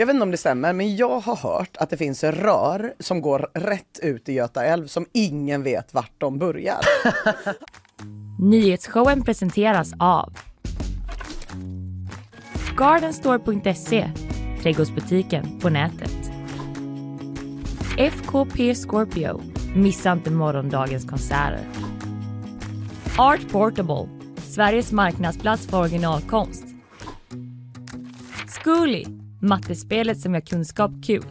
Jag vet inte om det stämmer, men jag har hört att det finns rör som går rätt ut i Göta älv som ingen vet vart de börjar. Nyhetsshowen presenteras av Gardenstore.se, trädgårdsbutiken på nätet. FKP Scorpio, missa inte morgondagens konserter. Art Portable, Sveriges marknadsplats för originalkonst. Zcooly, mattespelet som gör kunskap kul.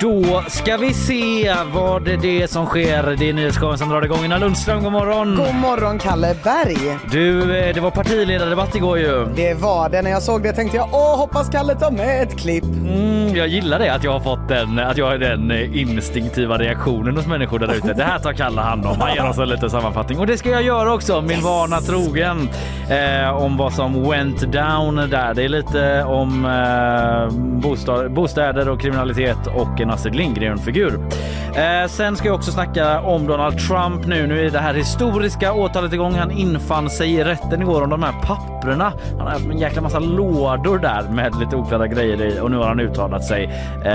Då ska vi se vad det är som sker. Det är nyhetsshowen som drar igång. Ina Lundström, god morgon! God morgon Kalle Berg! Du, eh, det var partiledardebatt igår ju. Det var det. När jag såg det tänkte jag åh, hoppas Kalle tar med ett klipp. Mm, jag gillar det att jag har fått den, att jag har den eh, instinktiva reaktionen hos människor där ute. Det här tar Kalle hand om. Han ger oss en liten sammanfattning och det ska jag göra också, min vana trogen. Eh, om vad som went down där. Det är lite om eh, bostad, bostäder och kriminalitet och en Astrid Lindgren-figur. Eh, sen ska jag också snacka om Donald Trump nu. Nu är det här historiska åtalet igång. Han infann sig i rätten igår om de här papprena. Han har haft en jäkla massa lådor där med lite oklara grejer i och nu har han uttalat sig. Eh,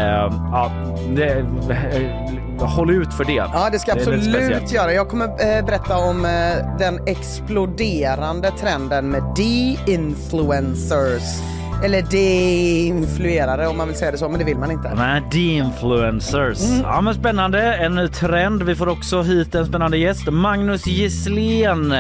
ja, det, eh, håll ut för det. Ja, det ska lite absolut göra. Jag kommer eh, berätta om eh, den exploderande trenden med de-influencers. Eller de-influerare om man vill säga det så, men det vill man inte. Nej, de-influencers. Mm. Ja, men spännande. En trend. Vi får också hit en spännande gäst. Magnus Gisslén.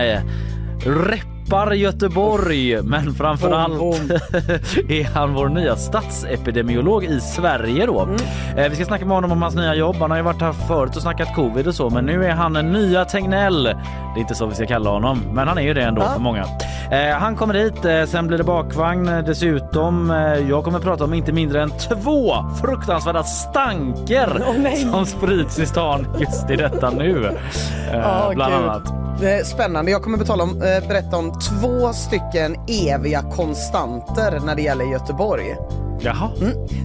Reppar Göteborg, men framför allt är han vår nya statsepidemiolog i Sverige då. Mm. Eh, Vi ska snacka med honom om hans nya jobb. Han har ju varit här förut och snackat covid och så, men nu är han en nya Tegnell. Det är inte så vi ska kalla honom, men han är ju det ändå Ja. för många. Eh, Han kommer hit, eh, sen blir det bakvagn dessutom. Jag kommer prata om inte mindre än två fruktansvärda stanker nej. som sprids i stan just i detta nu. Ja, Bland gud. annat. Spännande. Jag kommer betala om, berätta om två stycken eviga konstanter när det gäller Göteborg. Jaha.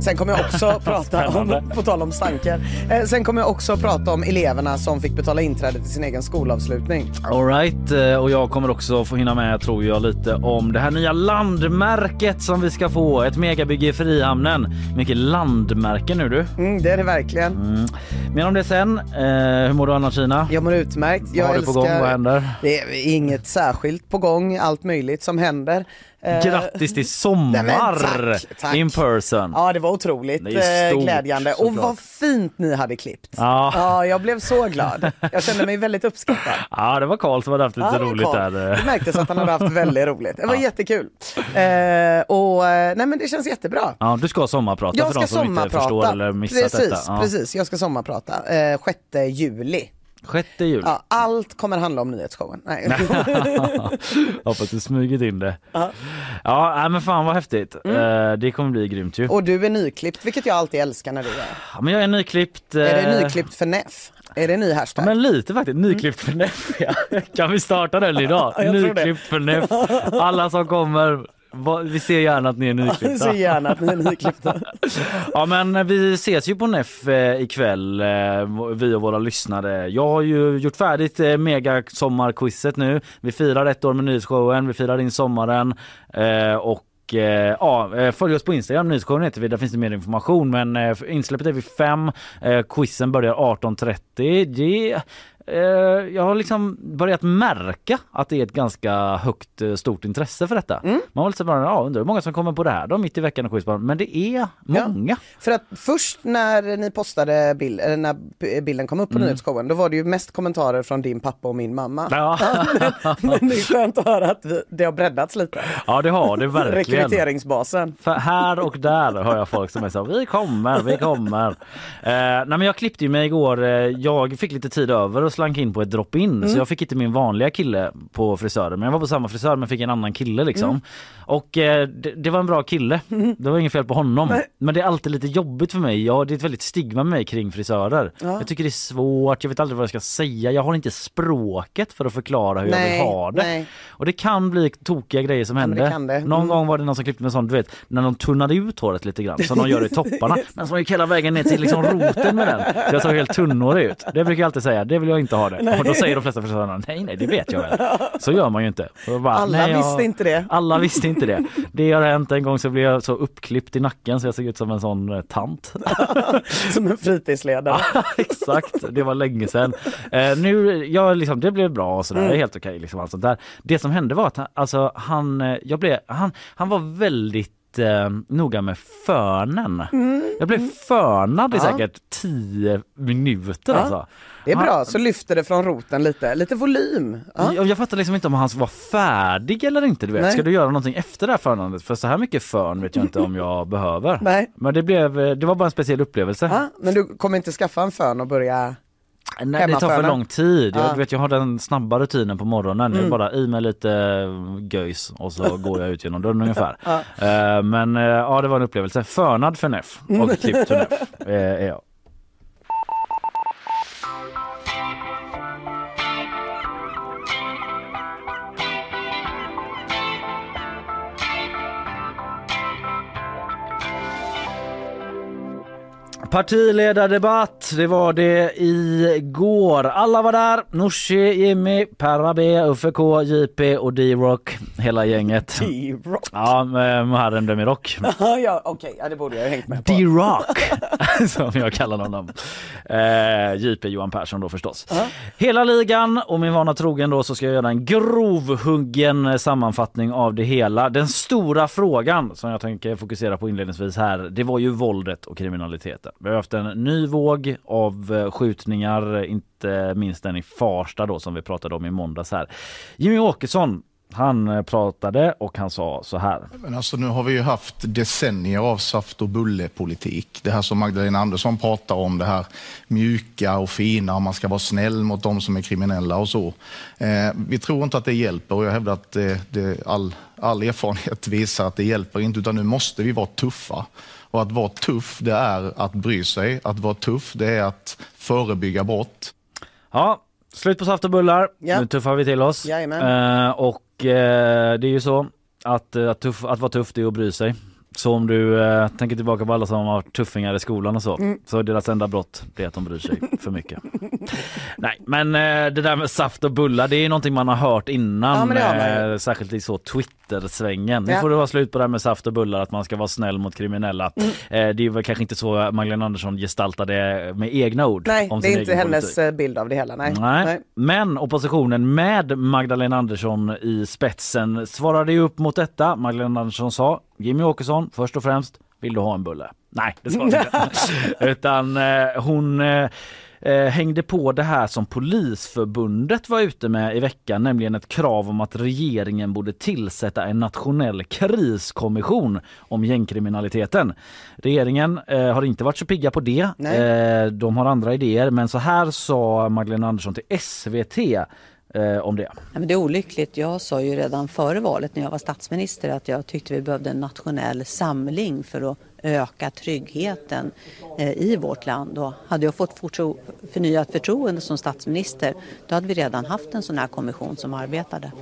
Sen kommer jag också prata om, på tal om stanker, eh, sen kommer jag också prata om eleverna som fick betala inträde till sin egen skolavslutning. All right, eh, och jag kommer också få hinna med tror jag lite om det här nya landmärket som vi ska få. Ett megabygge i Frihamnen. Mycket landmärken nu du. Mm, det är det verkligen. Mm. Mer om det sen. Eh, hur mår du annars Kina? Jag mår utmärkt. Jag Vad har du på gång? Vad händer? Det är inget särskilt på gång, allt möjligt som händer. Eh, Grattis till nej, sommar men tack, tack. in person. Ja, det var otroligt Det eh, stort, glädjande. Och såklart. vad fint ni hade klippt. Ja. Ja, jag blev så glad. Jag kände mig väldigt uppskattad. Ja, det var Karl som hade haft lite Ja, roligt Carl. där. Det märktes att han hade haft väldigt roligt. Det var jättekul. Eh, och nej men det känns jättebra. Ja, du ska sommarprata Jag för ska de som inte förstår eller missat Precis, detta. Ja. precis. Jag ska sommarprata. Eh, 6 juli. 6 juli. Ja, allt kommer handla om nyhetsshowen. Nej. Hoppas du smugit in det. Ja, nej, men fan vad häftigt. Eh, det kommer bli grymt ju. Mm. Och du är nyklippt, vilket jag alltid älskar när du är. Ja, men jag är nyklippt. Är det eh, nyklippt för NEF? Är det ny hashtag? Ja, men lite faktiskt. Nyklippt för NEF. Ja. Kan vi starta den idag? Ja. Nyklippt för NEF. Alla som kommer, va- vi ser gärna att ni är nyklippta. gärna att ni är nyklippta. Ja men vi ses ju på NEF eh, ikväll, eh, vi och våra lyssnare. Jag har ju gjort färdigt eh, mega sommarquizet nu. Vi firar ett år med nyhetsshowen, vi firar in sommaren eh, och eh, ja, eh, följ oss på Instagram, nyhetsshowen heter vi, där finns det mer information men eh, insläppet är vid fem, eh, quizen börjar 18.30. Det eh, jag har liksom börjat märka att det är ett ganska högt eh, stort intresse för detta. Man var lite bara, ja, undrar hur många som kommer på det här då mitt i veckan och quiz. Men det är många. För att först när ni postade bild, eller när bilden kom upp på nyhetsshowen, då var det ju mest kommentarer från din pappa och min mamma. Ja. Men det är skönt att höra att vi, det har breddats lite. Ja det har det verkligen. Rekryteringsbasen. För här och där hör jag folk som är så vi kommer, vi kommer. Eh, nej men jag klippte ju mig igår, eh, jag fick lite tid över och slank in på ett drop-in så jag fick inte min vanliga kille på frisören men jag var på samma frisör men fick en annan kille liksom. Och eh, det, det var en bra kille, det var inget fel på honom. Men det är alltid lite jobbigt för mig, jag, det är ett väldigt stigma med mig kring frisörer. Jag tycker det är svårt, jag vet aldrig vad jag ska säga, jag har inte språket för att förklara hur jag Nej, vill ha det. nej. Och det kan bli tokiga grejer som det händer. Någon Mm. gång var det någon som klippte med sånt, du vet, när de tunnade ut håret lite grann som de gör i topparna. Men som gick hela vägen ner till liksom roten med den. Så jag såg helt tunnhårig ut. Det brukar jag alltid säga, det vill jag inte ha det. Och då säger de flesta förståndarna nej, nej, det vet jag väl. Så gör man ju inte. Bara, alla nej, jag... visste inte det. Alla visste inte det. Det har hänt en gång så blev jag så uppklippt i nacken så jag såg ut som en sån eh, tant. som en fritidsledare. Exakt, det var länge sedan. Eh, nu, ja, liksom, det blev bra och sådär, mm. helt okej. Okay, liksom, alltså, där. Det som hände var att han, alltså, han, eh, jag blev, han, han var väldigt eh, noga med förnen. Mm. Jag blev förnad i ja. säkert tio minuter ja. alltså. Det är bra, så lyfter det från roten lite, lite volym. Ja. Jag, jag fattar liksom inte om han var färdig eller inte. Du vet. Ska du göra någonting efter det här förnandet? För så här mycket förn vet jag inte om jag behöver. Nej. Men det, blev, det var bara en speciell upplevelse. Ja, men du kommer inte skaffa en förn och börja Nej det tar för lång tid. Jag, vet, jag har den snabba rutinen på morgonen. Mm. Jag bara i mig lite göjs och så går jag ut genom dörren ungefär. Ja. Uh, men uh, ja det var en upplevelse. Förnad för Neff och klippt för Neff uh, är jag. Partiledardebatt, det var det igår. Alla var där. Nooshi, Jimmy, Perrabe, Uffe K, JP och D-Rock. Hela gänget. D-Rock? Ja, Muharrem Demirok. ja, okej, okay. ja, det borde jag ha hängt med på. D-Rock, som jag kallar honom. Eh, JP Johan Persson då förstås. Uh -huh. Hela ligan och min vana trogen då så ska jag göra en grovhuggen sammanfattning av det hela. Den stora frågan som jag tänker fokusera på inledningsvis här, det var ju våldet och kriminaliteten. Vi har haft en ny våg av eh, skjutningar, inte minst den i Farsta då som vi pratade om i måndags här. Jimmy Åkesson han eh, pratade och han sa så här. Men alltså, nu har vi ju haft decennier av saft och bulle-politik. Det här som Magdalena Andersson pratar om, det här mjuka och fina, man ska vara snäll mot de som är kriminella och så. Eh, vi tror inte att det hjälper och jag hävdar att det, det, all, all erfarenhet visar att det hjälper inte, utan nu måste vi vara tuffa. Och att vara tuff, det är att bry sig. Att vara tuff, det är att förebygga brott. Ja, slut på saft och bullar. Ja. Nu tuffar vi till oss. Eh, och eh, det är ju så att, eh, att, tuff, att vara tuff, det är att bry sig. Så om du eh, tänker tillbaka på alla som har tuffingar i skolan och så, mm. så är deras enda brott det är att de bryr sig för mycket. Nej, men eh, det där med saft och bullar, det är någonting man har hört innan, ja, eh, särskilt i så Twitter-svängen. Nu får det vara slut på det här med saft och bullar, att man ska vara snäll mot kriminella. Mm. Eh, det är väl kanske inte så Magdalena Andersson gestaltade med egna ord. Nej, det är inte hennes politik. Eh, bild av det hela. Nej. Nej. Nej. Men oppositionen med Magdalena Andersson i spetsen svarade ju upp mot detta. Magdalena Andersson sa Jimmy Åkesson, först och främst, vill du ha en bulle? Nej, det sa hon inte. Utan eh, hon eh, eh, hängde på det här som Polisförbundet var ute med i veckan, nämligen ett krav om att regeringen borde tillsätta en nationell kriskommission om gängkriminaliteten. Regeringen eh, har inte varit så pigga på det. Eh, de har andra idéer, men så här sa Magdalena Andersson till SVT eh, om det? Ja, men det är olyckligt. Jag sa ju redan före valet när jag var statsminister att jag tyckte vi behövde en nationell samling för att öka tryggheten eh, i vårt land. Och hade jag fått förnyat förtroende som statsminister då hade vi redan haft en sån här kommission som arbetade.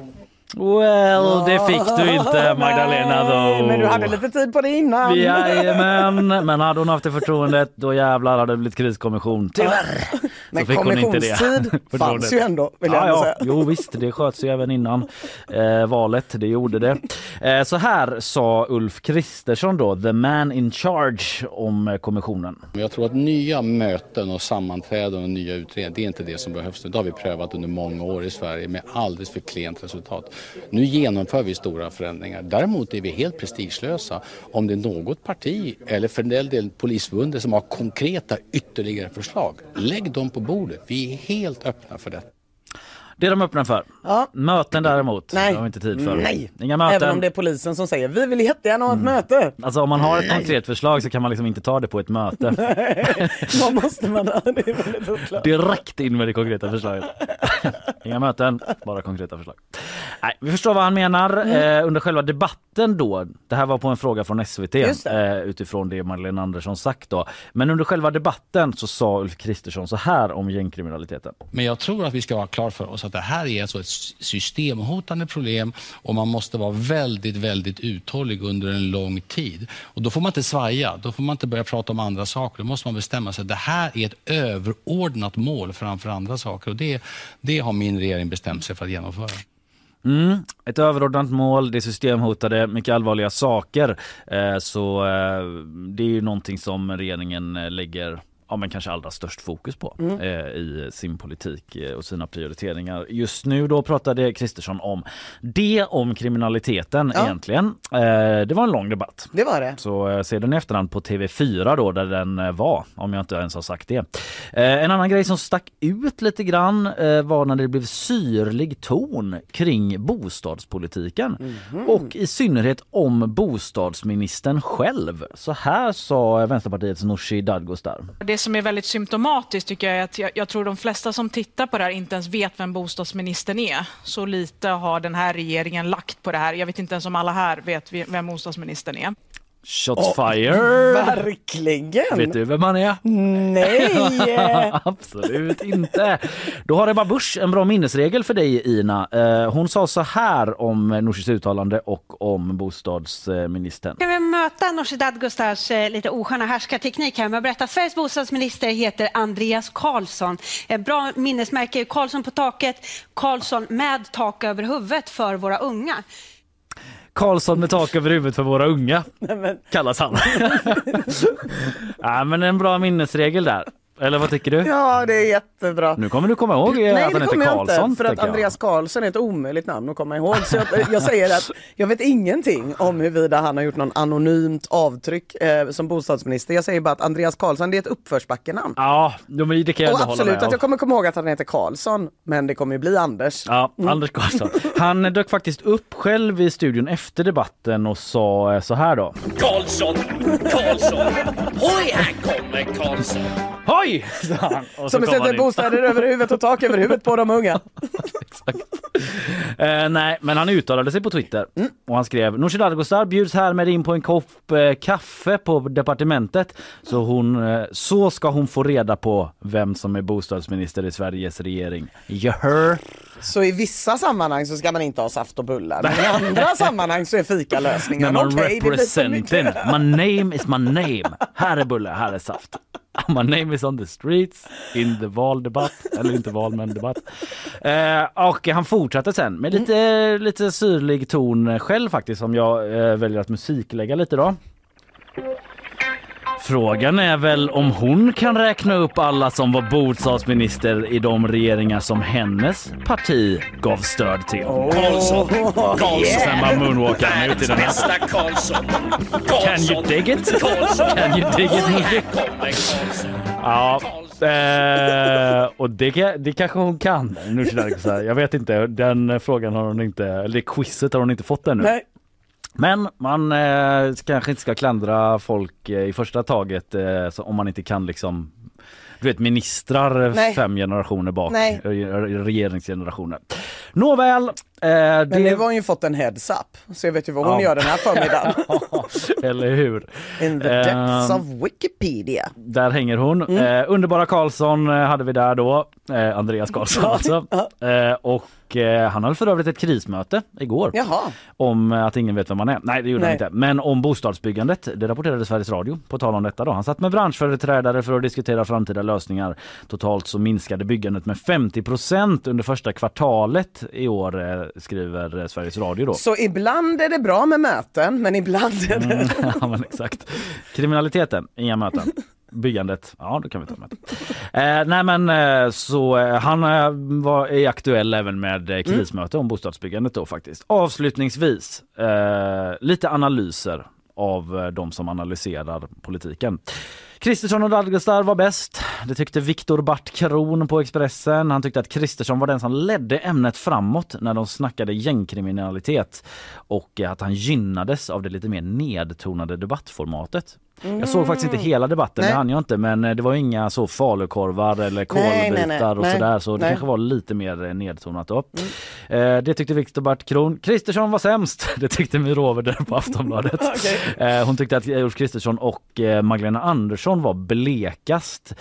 Well, det fick du inte Magdalena då. Men du hade lite tid på det innan. Jajamän, men hade hon haft det förtroendet då jävlar hade det blivit kriskommission. Tyvärr. Men kommissionstid fanns ju ändå vill jag ja, ja. säga. Jo visst, det sköts ju även innan eh, valet. Det gjorde det. Eh, så här sa Ulf Kristersson då, the man in charge om kommissionen. Jag tror att nya möten och sammanträden och nya utredningar, det är inte det som behövs nu. Det har vi prövat under många år i Sverige med alldeles för klent resultat. Nu genomför vi stora förändringar. Däremot är vi helt prestigelösa om det är något parti eller för den del Polisförbundet som har konkreta ytterligare förslag. Lägg dem på bordet. Vi är helt öppna för detta. Det är de öppna för. Ja. Möten däremot Nej. har vi inte tid för. Nej. Inga möten. Även om det är polisen som säger vi vill jättegärna ha ett mm. möte. Alltså om man har ett Nej. konkret förslag så kan man liksom inte ta det på ett möte. Nej, måste man ha? Det är väldigt oklart. Direkt in med det konkreta förslaget. Inga möten, bara konkreta förslag. Nej, vi förstår vad han menar. Mm. Eh, under själva debatten då, det här var på en fråga från SVT eh, utifrån det Magdalena Andersson sagt då. Men under själva debatten så sa Ulf Kristersson så här om gängkriminaliteten. Men jag tror att vi ska vara klar för oss så att det här är alltså ett systemhotande problem och man måste vara väldigt, väldigt uthållig under en lång tid. Och då får man inte svaja, då får man inte börja prata om andra saker. Då måste man bestämma sig. Det här är ett överordnat mål framför andra saker och det, det har min regering bestämt sig för att genomföra. Mm, ett överordnat mål, det är systemhotade, mycket allvarliga saker. Eh, så eh, det är ju någonting som regeringen eh, lägger ja, men kanske allra störst fokus på mm. eh, i sin politik eh, och sina prioriteringar. Just nu då pratade Kristersson om det om kriminaliteten ja. egentligen. Eh, det var en lång debatt. Det var det. Så eh, se den i efterhand på TV4 då där den eh, var, om jag inte ens har sagt det. Eh, en annan grej som stack ut lite grann var när det blev syrlig ton kring bostadspolitiken mm. och i synnerhet om bostadsministern själv. Så här sa Vänsterpartiets Nooshi Dadgostar det det som är väldigt symptomatiskt tycker jag är att jag, jag, tror de flesta som tittar på det här inte ens vet vem bostadsministern är. Så lite har den här regeringen lagt på det här. Jag vet inte ens om alla här vet vem bostadsministern är. Shots oh, fired! Verkligen! Vet du vem han är? Nej! Absolut inte. Då har Ebba Busch en bra minnesregel för dig Ina. Eh, hon sa så här om Nooshis uttalande och om bostadsministern. Kan vi möta Nooshi Dadgostars eh, lite osköna härskarteknik här med att berätta Sveriges bostadsminister heter Andreas Karlsson. Bra minnesmärke, Karlsson på taket, Karlsson med tak över huvudet för våra unga. Karlsson med tak över huvudet för våra unga kallas han. ja, men en bra minnesregel där. Eller vad tycker du? Ja, det är jättebra. Nu kommer du komma ihåg Nej, att han heter Karlsson. Inte, för att Andreas Karlsson är ett omöjligt namn att komma ihåg. Så jag, jag, säger att jag vet ingenting om huruvida han har gjort någon anonymt avtryck eh, som bostadsminister. Jag säger bara att Andreas Karlsson det är ett uppförsbackenamn. Ja, men det kan jag Och absolut att jag kommer komma ihåg att han heter Karlsson. Men det kommer ju bli Anders. Ja, mm. Anders Karlsson. Han dök faktiskt upp själv i studion efter debatten och sa eh, så här då. Karlsson, Karlsson, hoj här kommer Karlsson. Hoj! Som sätter bostäder över huvudet och tak över huvudet på de unga. eh, nej, men han uttalade sig på Twitter mm. och han skrev Nooshi Dadgostar bjuds härmed in på en kopp eh, kaffe på departementet så, hon, eh, så ska hon få reda på vem som är bostadsminister i Sveriges regering. You heard? Så i vissa sammanhang så ska man inte ha saft och bullar men i andra sammanhang så är fika lösningen. Men man okay, representing. My name is my name. Här är bullar, här är saft. My name is on the streets in the valdebatt, eller inte val men debatt. Eh, och han fortsatte sen med lite, mm. lite syrlig ton själv faktiskt som jag eh, väljer att musiklägga lite då. Frågan är väl om hon kan räkna upp alla som var bostadsminister i de regeringar som hennes parti gav stöd till. Karlsson! Karlsson! Sen bara moonwalkar han ut i den här. Karlsson! Can you dig it? Can you dig it? Ja. Eh, och det, det kanske hon kan. Jag vet inte, den frågan har hon inte, eller det quizet har hon inte fått ännu. Nej. Men man eh, kanske inte ska klandra folk eh, i första taget eh, om man inte kan liksom du vet ministrar Nej. fem generationer bak, Nej. regeringsgenerationer. Nåväl. Eh, Men det... nu har hon ju fått en heads up, så jag vet ju vad hon ja. gör den här förmiddagen. Eller hur. In the depths eh, of Wikipedia. Där hänger hon. Mm. Eh, underbara Karlsson eh, hade vi där då, eh, Andreas Karlsson alltså. Eh, och Eh, han hade för övrigt ett krismöte igår Jaha. om att ingen vet vem man är. Nej det gjorde Nej. han inte. Men om bostadsbyggandet. Det rapporterade Sveriges Radio på tal om detta då. Han satt med branschföreträdare för att diskutera framtida lösningar. Totalt så minskade byggandet med 50% under första kvartalet i år eh, skriver Sveriges Radio då. Så ibland är det bra med möten men ibland är det... Mm, ja men exakt. Kriminaliteten, inga möten byggandet, ja då kan vi ta med. Eh, nej men eh, så eh, han eh, var, är aktuell även med eh, krismöte mm. om bostadsbyggandet då faktiskt. Avslutningsvis eh, lite analyser av de som analyserar politiken. Kristersson och Dalgestar var bäst. Det tyckte Viktor Bart Kron på Expressen. Han tyckte att Kristersson var den som ledde ämnet framåt när de snackade gängkriminalitet och att han gynnades av det lite mer nedtonade debattformatet. Jag såg faktiskt inte hela debatten, Nej. det hann jag inte men eh, det var inga så falukorvar eller kolbitar och sådär så det Nej. kanske var lite mer eh, nedtonat då. Eh, det tyckte Viktor Bart Kron. Kristersson var sämst, det tyckte My där på Aftonbladet. eh, hon tyckte att Ulf Kristersson och eh, Magdalena Andersson var blekast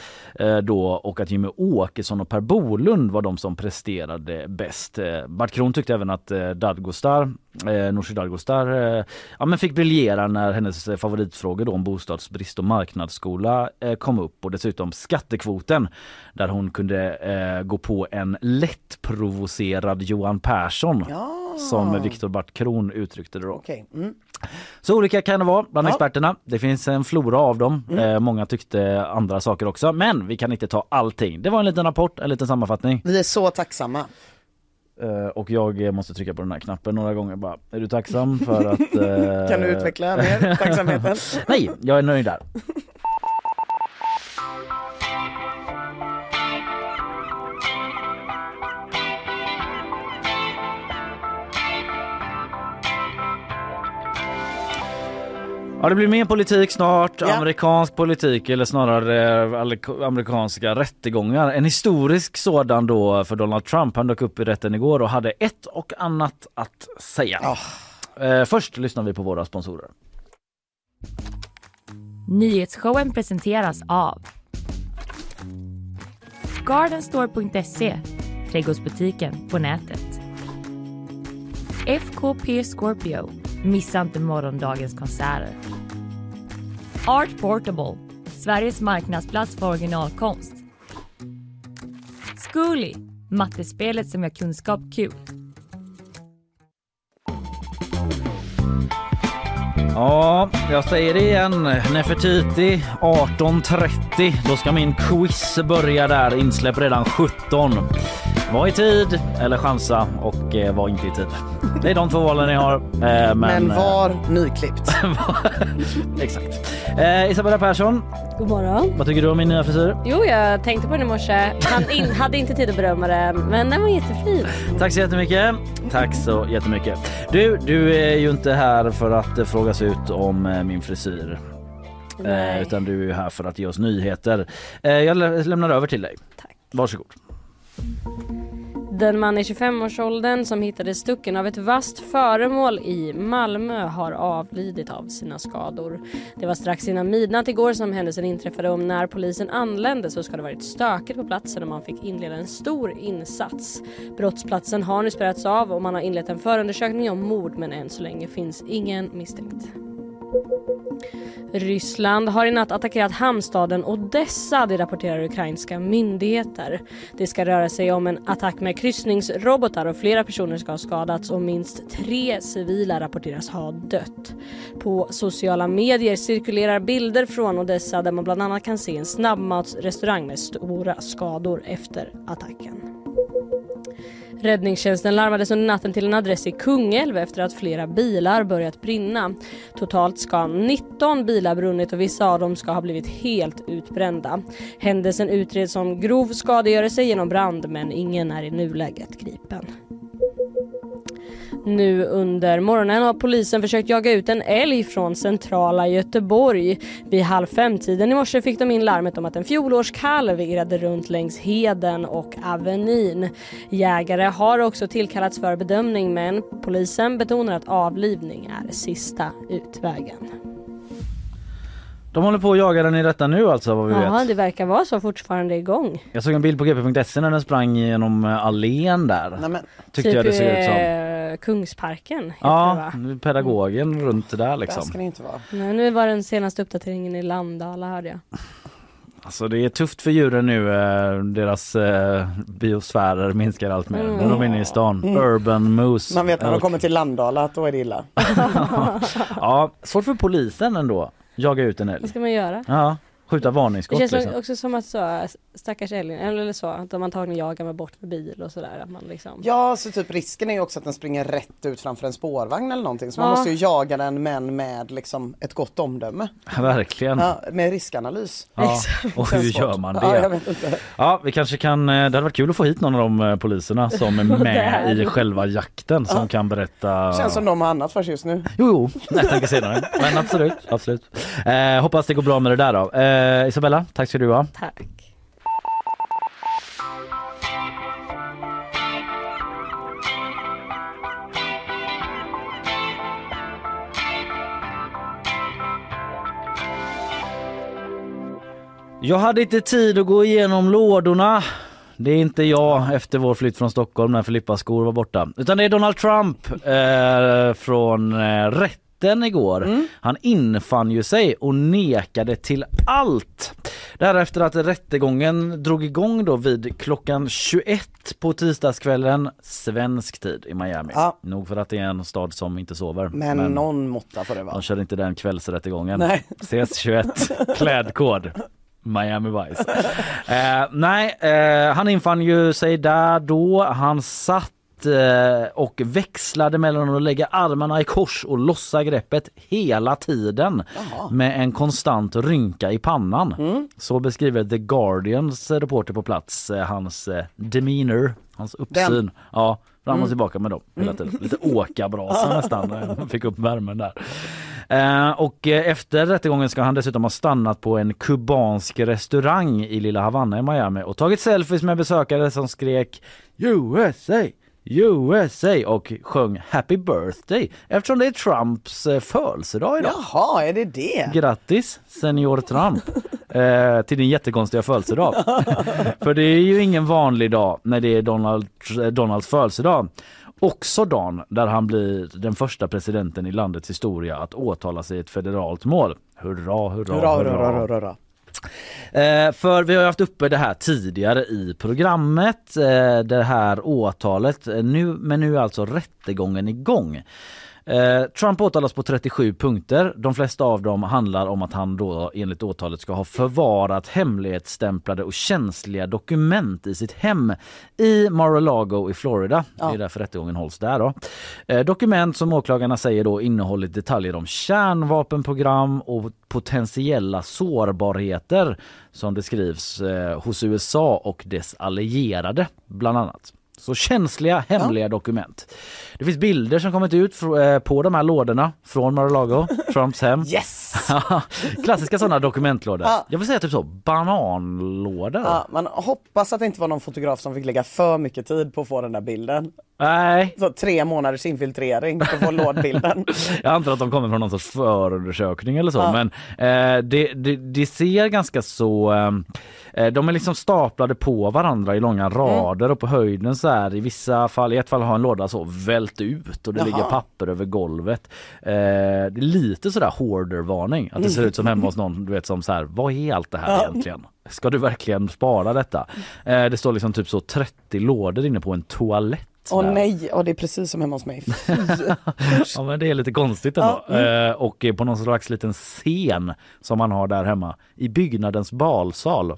då och att Jimmy Åkesson och Per Bolund var de som presterade bäst. Bart Kron tyckte även att Dadgostar, Nooshi Dadgostar, ja, men fick briljera när hennes favoritfrågor då om bostadsbrist och marknadsskola eh, kom upp och dessutom skattekvoten där hon kunde eh, gå på en lättprovocerad Johan Persson som Viktor Bart Kron uttryckte det då. Okej. Mm. Så olika kan det vara bland Ja. experterna. Det finns en flora av dem. Eh, många tyckte andra saker också. Men vi kan inte ta allting. Det var en liten rapport, en liten sammanfattning. Vi är så tacksamma. Eh, och jag eh, måste trycka på den här knappen några gånger bara. Är du tacksam för att... eh, Kan du utveckla mer tacksamheten? Nej, jag är nöjd där. Ja, det blir mer politik snart. Ja. Amerikansk politik eller snarare eh, amerikanska rättegångar. En historisk sådan då för Donald Trump. Han dök upp i rätten igår och hade ett och annat att säga. Eh, först lyssnar vi på våra sponsorer. Nyhetsshowen presenteras av Gardenstore.se, trädgårdsbutiken på nätet. FKP Scorpio, missa inte morgondagens konserter. Art Portable, Sveriges marknadsplats för originalkonst. Zcooly, mattespelet som gör kunskap kul. Ja, jag säger det igen. Nefertiti 18.30. Då ska min quiz börja där. Insläpp redan 17. Var i tid eller chansa och eh, var inte i tid. Det är de två valen ni har. Eh, men, Men eh, var nyklippt. Exakt. Eh, Isabella Persson, God morgon. vad tycker du om min nya frisyr? Jo, jag tänkte på den i morse. Han in, hade inte tid att berömma den, men den var jättefin. Tack så jättemycket. Tack så jättemycket. Du, du är ju inte här för att eh, frågas ut om eh, min frisyr. Eh, Nej. utan du är här för att ge oss nyheter. Eh, jag lä- lämnar över till dig. Tack. Varsågod. Den man i 25-årsåldern som hittades stucken av ett vasst föremål i Malmö har avlidit av sina skador. Det var strax innan midnatt igår som händelsen inträffade och när polisen anlände så ska det varit stökigt på platsen och man fick inleda en stor insats. Brottsplatsen har nu spärrats av och man har inlett en förundersökning om mord men än så länge finns ingen misstänkt. Ryssland har i natt attackerat hamnstaden Odessa, det rapporterar ukrainska myndigheter. Det ska röra sig om en attack med kryssningsrobotar och flera personer ska ha skadats och minst tre civila rapporteras ha dött. På sociala medier cirkulerar bilder från Odessa där man bland annat kan se en snabbmatsrestaurang med stora skador efter attacken. Räddningstjänsten larmades under natten till en adress i Kungälv efter att flera bilar börjat brinna. Totalt ska 19 bilar brunnit och vissa av dem ska ha blivit helt utbrända. Händelsen utreds som grov skadegörelse genom brand men ingen är i nuläget gripen. Nu under morgonen har polisen försökt jaga ut en älg från centrala Göteborg. Vid halv fem-tiden i morse fick de in larmet om att en fjolårskalv irrade runt längs Heden och Avenyn. Jägare har också tillkallats för bedömning men polisen betonar att avlivning är sista utvägen. De håller på att jaga den i detta nu alltså vad vi Ja, vet. det verkar vara så fortfarande igång. Jag såg en bild på gp.se när den sprang genom eh, allén där. Nej, men, Tyckte jag det såg ut som. eh, Kungsparken heter det Ja, va? pedagogen runt det där där liksom. ska det inte vara. Nej, nu var den senaste uppdateringen i Landala hörde jag. Alltså det är tufft för djuren nu. eh, Deras eh, biosfärer minskar allt mer. Mm. När de är inne i stan. Urban moose. Man vet när de kommer till Landala att då är det illa. Ja, svårt för polisen ändå. Jaga ut en älg. Vad ska man göra? Ja, skjuta Det varningsskott. känns Liksom. också som att så, stackars Elin, eller så, att de antagligen jagar med bort med bil och sådär. Att man liksom... Ja, så typ risken är ju också att den springer rätt ut framför en spårvagn eller någonting. Så man Ja. måste ju jaga den men med liksom ett gott omdöme. Verkligen. Ja, med riskanalys. Ja, och hur Känns gör man Ja, jag det? vet inte. Ja, vi kanske kan, eh, det hade varit kul att få hit någon av de eh, poliserna som är med i själva jakten som kan berätta. Känns som de har annat för sig just nu. Jo, jo, jag tänker senare. Men absolut, absolut. Eh, hoppas det går bra med det där då. Eh, Isabella, tack ska du ha. Tack. Jag hade inte tid att gå igenom lådorna. Det är inte jag efter vår flytt från Stockholm när Filippas skor var borta. Utan det är Donald Trump eh, från eh, rätten igår. Han infann ju sig och nekade till allt. Det här efter att rättegången drog igång då vid klockan 21 på tisdagskvällen svensk tid i Miami. Ja. Nog för att det är en stad som inte sover. Men, någon måtta får det vara. De kör inte den kvällsrättegången. Nej. Ses 21, klädkod. Miami Vice. Eh, nej, eh, han infann ju sig där då. Han satt och växlade mellan att lägga armarna i kors och lossa greppet hela tiden med en konstant rynka i pannan. Så beskriver The Guardians reporter på plats eh, hans eh, demeanor, hans uppsyn. Ja, fram och tillbaka med dem hela tiden. Lite åkabrasa nästan. eh, Fick upp värmen där. Eh, och eh, efter rättegången ska han dessutom ha stannat på en kubansk restaurang i Lilla Havanna i Miami och tagit selfies med besökare som skrek USA, USA och sjöng Happy birthday eftersom det är Trumps eh, födelsedag idag. Jaha, är det det? Grattis senior Trump eh, till din jättekonstiga födelsedag. För det är ju ingen vanlig dag när det är Donald, Donalds födelsedag. Också dagen där han blir den första presidenten i landets historia att åtala sig i ett federalt mål. Hurra, hurra, Hurra, hurra. hurra, hurra, hurra. Eh, för vi har ju haft uppe det här tidigare i programmet, eh, det här åtalet. Eh, nu, men nu är alltså rättegången igång. Eh, Trump åtalas på 37 punkter. De flesta av dem handlar om att han då enligt åtalet ska ha förvarat hemlighetsstämplade och känsliga dokument i sitt hem i Mar-a-Lago i Florida. Det är därför rättegången hålls där. Då. Eh, dokument som åklagarna säger då innehållit detaljer om kärnvapenprogram och potentiella sårbarheter som det skrivs eh, hos USA och dess allierade bland annat. Så känsliga hemliga dokument. Det finns bilder som kommit ut eh, på de här lådorna från Mar-a-Lago, Trumps hem. Yes! Klassiska sådana dokumentlådor. Ja. Jag vill säga typ så bananlådor. Ja, man hoppas att det inte var någon fotograf som fick lägga för mycket tid på att få den där bilden. Nej, Så tre månaders infiltrering för att få lådbilden. jag antar att de kommer från någon sorts förundersökning eller så. Ja. Men eh, det, det, det ser ganska så... Eh, de är liksom staplade på varandra i långa rader och på höjden så här i vissa fall, i ett fall har en låda så vält ut och det Jaha. ligger papper över golvet. Eh, det är lite sådär hoarder-varning. Att det ser ut som hemma hos någon du vet som så här, vad är allt det här egentligen? Ska du verkligen spara detta? Eh, det står liksom typ så 30 lådor inne på en toalett. Åh där. nej, och det är precis som hemma hos mig. Ja men det är lite konstigt ändå. Eh, och på någon slags liten scen som man har där hemma i byggnadens balsal.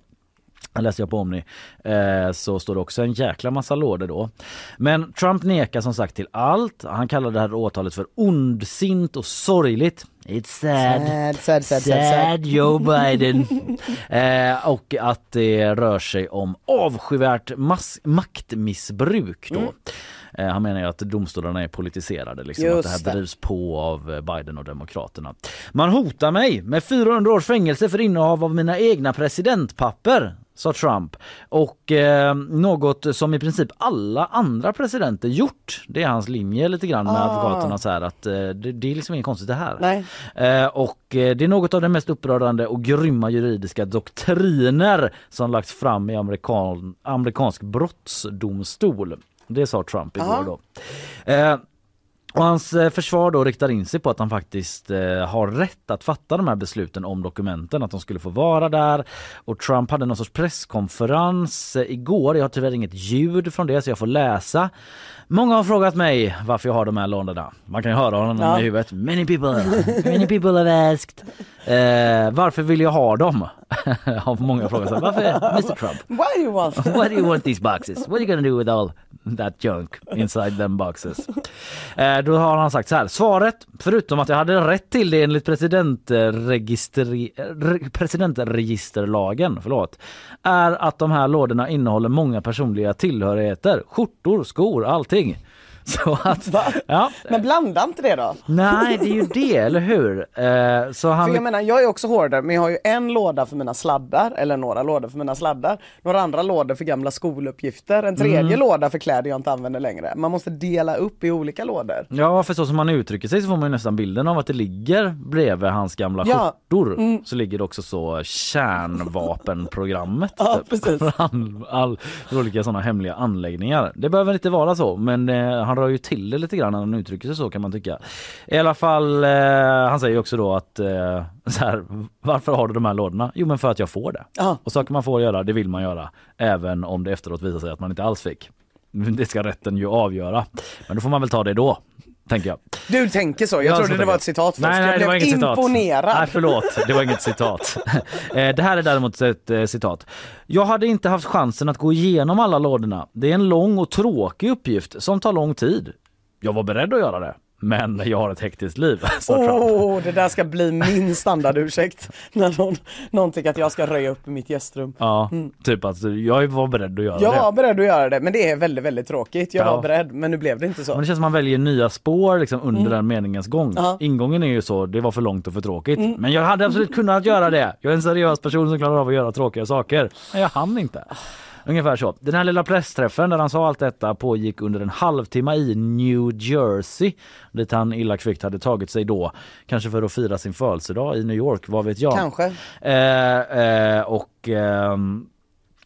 Läste jag på Omni eh, så står det också en jäkla massa lådor då. Men Trump nekar som sagt till allt. Han kallar det här åtalet för ondsint och sorgligt. It's sad. Sad, sad, sad, sad, Joe Biden. eh, och att det rör sig om avskyvärt maktmissbruk då. Eh, han menar ju att domstolarna är politiserade, liksom, att det här det. drivs på av Biden och Demokraterna. Man hotar mig med 400 års fängelse för innehav av mina egna presidentpapper sa Trump. Och eh, något som i princip alla andra presidenter gjort. Det är hans linje lite grann med Ah. advokaterna så här att eh, det, det är liksom inget konstigt det här. Eh, och eh, det är något av det mest upprörande och grymma juridiska doktriner som lagts fram i amerikan, amerikansk brottsdomstol. Det sa Trump igår Aha. då. Och hans eh, försvar då riktar in sig på att han faktiskt eh, har rätt att fatta de här besluten om dokumenten, att de skulle få vara där. Och Trump hade någon sorts presskonferens eh, igår. Jag har tyvärr inget ljud från det så jag får läsa. Många har frågat mig varför jag har de här lådorna. Man kan ju höra honom Ja. i huvudet. Many people, many people have asked. Eh, varför vill jag ha dem? har många frågat sig varför Mr Trump? Why you want? What do you want these boxes? What are you gonna do with all that junk inside them boxes? Eh, då har han sagt så här. Svaret, förutom att jag hade rätt till det enligt presidentregisterlagen, förlåt, är att de här lådorna innehåller många personliga tillhörigheter, skjortor, skor, allting. Så att, Va? ja, Men blanda inte det då. nej det är ju det, eller hur? Eh, så han För jag menar, jag är också hoarder men jag har ju en låda för mina sladdar, eller några lådor för mina sladdar, några andra lådor för gamla skoluppgifter, en tredje Mm. låda för kläder jag inte använder längre. Man måste dela upp i olika lådor. Ja för så som han uttrycker sig så får man ju nästan bilden av att det ligger bredvid hans gamla Ja. skjortor Mm. så ligger det också så kärnvapenprogrammet Ja, typ. precis. all, all, för olika sådana hemliga anläggningar. Det behöver inte vara så men eh, han rör ju till det lite grann när han uttrycker sig så kan man tycka. I alla fall, eh, han säger också då att eh, så här, varför har du de här lådorna? Jo men för att jag får det. Ja. Och saker man får göra, det vill man göra. Även om det efteråt visar sig att man inte alls fick. Det ska rätten ju avgöra. Men då får man väl ta det då, tänker jag. Du tänker så, jag Ja, trodde det var jag. ett citat först. Nej, nej, jag det var blev inget citat. imponerad. Nej, förlåt. Det var inget citat. Eh, det här är däremot ett eh, citat. Jag hade inte haft chansen att gå igenom alla lådorna. Det är en lång och tråkig uppgift som tar lång tid. Jag var beredd att göra det. Men jag har ett hektiskt liv, Trump. det där ska bli min standardursäkt. När någon, någon tycker att jag ska röja upp i mitt gästrum. Ja, typ att jag var beredd att göra Jag det. var beredd att göra det, men det är väldigt, väldigt tråkigt. Jag Ja. var beredd, men nu blev det inte så. Men det känns som man väljer nya spår liksom under Mm. den meningens gång. Ja. Ingången är ju så, det var för långt och för tråkigt. Mm. Men jag hade absolut kunnat göra det. Jag är en seriös person som klarar av att göra tråkiga saker. Men jag hann inte. Ungefär så. Den här lilla pressträffen där han sa allt detta pågick under en halvtimme i New Jersey. Dit han illa kvickt hade tagit sig då. Kanske för att fira sin födelsedag i New York, vad vet jag. Kanske. Eh, eh, och ehm,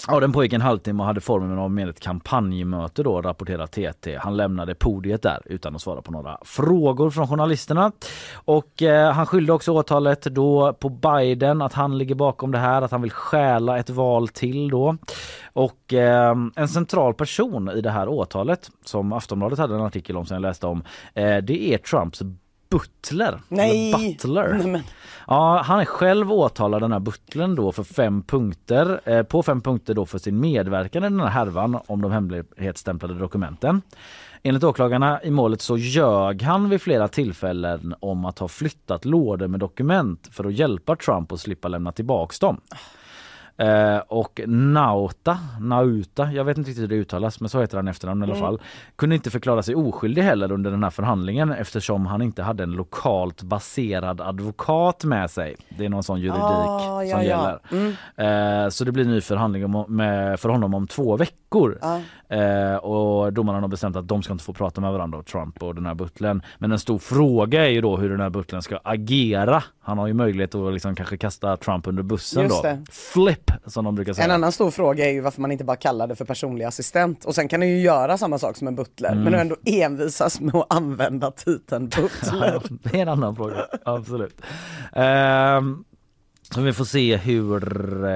Ja, den pågick en halvtimme och hade formen av med ett kampanjmöte då, rapporterar TT. Han lämnade podiet där utan att svara på några frågor från journalisterna. Och eh, han skyllde också åtalet då på Biden, att han ligger bakom det här, att han vill stjäla ett val till då. Och eh, en central person i det här åtalet, som Aftonbladet hade en artikel om som jag läste om, eh, det är Trumps butler. Nej. Butler. Nej, men- Ja, han är själv åtalad den här butlern då för fem punkter. Eh, på fem punkter då för sin medverkan i den här härvan om de hemlighetsstämplade dokumenten. Enligt åklagarna i målet så ljög han vid flera tillfällen om att ha flyttat lådor med dokument för att hjälpa Trump att slippa lämna tillbaks dem. Eh, och Nauta, Nauta, jag vet inte riktigt hur det uttalas men så heter han efternamn i alla Mm. fall. Kunde inte förklara sig oskyldig heller under den här förhandlingen eftersom han inte hade en lokalt baserad advokat med sig. Det är någon sån juridik Ah, ja, som ja. gäller. Mm. Eh, så det blir ny förhandling om, med, för honom om två veckor. Ja. Eh, och domarna har bestämt att de ska inte få prata med varandra, Trump och den här butlern. Men en stor fråga är ju då hur den här butlern ska agera. Han har ju möjlighet att liksom kanske kasta Trump under bussen Just då. det. Flip som de brukar säga. En annan stor fråga är ju varför man inte bara kallar det för personlig assistent och sen kan du ju göra samma sak som en butler Mm. men du ändå envisas med att använda titeln butler. Det är en annan fråga, absolut. Ehm, så vi får se hur... Eh,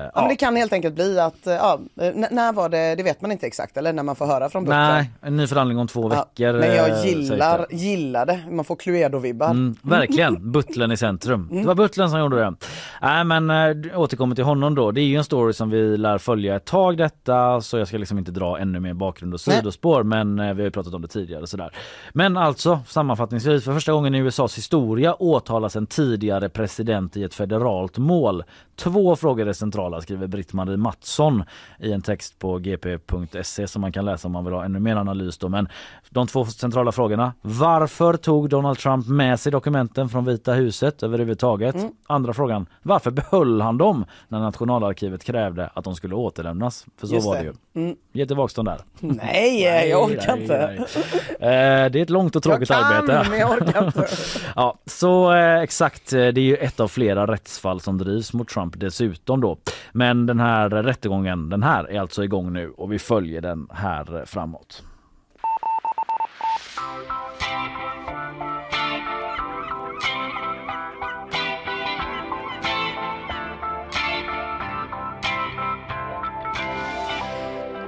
Ja, ja. men det kan helt enkelt bli att, eh, ja, eh, när var det, det vet man inte exakt eller när man får höra från butlern. Nej, en ny förhandling om två Ja, veckor. men eh, jag sägs gillar, det. gillar det, man får Cluedo-vibbar. Mm, verkligen, butlern i centrum. Det var butlern som gjorde det. Nej men äh, återkommer till honom då. Det är ju en story som vi lär följa ett tag detta så jag ska liksom inte dra ännu mer bakgrund och sidospår men eh, vi har ju pratat om det tidigare sådär. Men alltså sammanfattningsvis för första gången i USAs historia åtalas en tidigare president i ett federalt mål. Två frågor är centrala skriver Britt-Marie Mattsson i en text på gp.se som man kan läsa om man vill ha ännu mer analys då. Men de två centrala frågorna. Varför tog Donald Trump med sig dokumenten från Vita huset överhuvudtaget? Mm. Andra frågan. Varför behöll han dem när nationalarkivet krävde att de skulle återlämnas? För så Just var det. ju. Mm. Ge tillbaks dem där. Nej, jag orkar nej, inte. nej. Eh, det är ett långt och tråkigt jag kan, arbete. men jag orkar inte. Ja, så eh, exakt, eh, det är ju ett av flera rättsfall som drivs mot Trump dessutom då. Men den här rättegången, den här är alltså igång nu och vi följer den här framåt.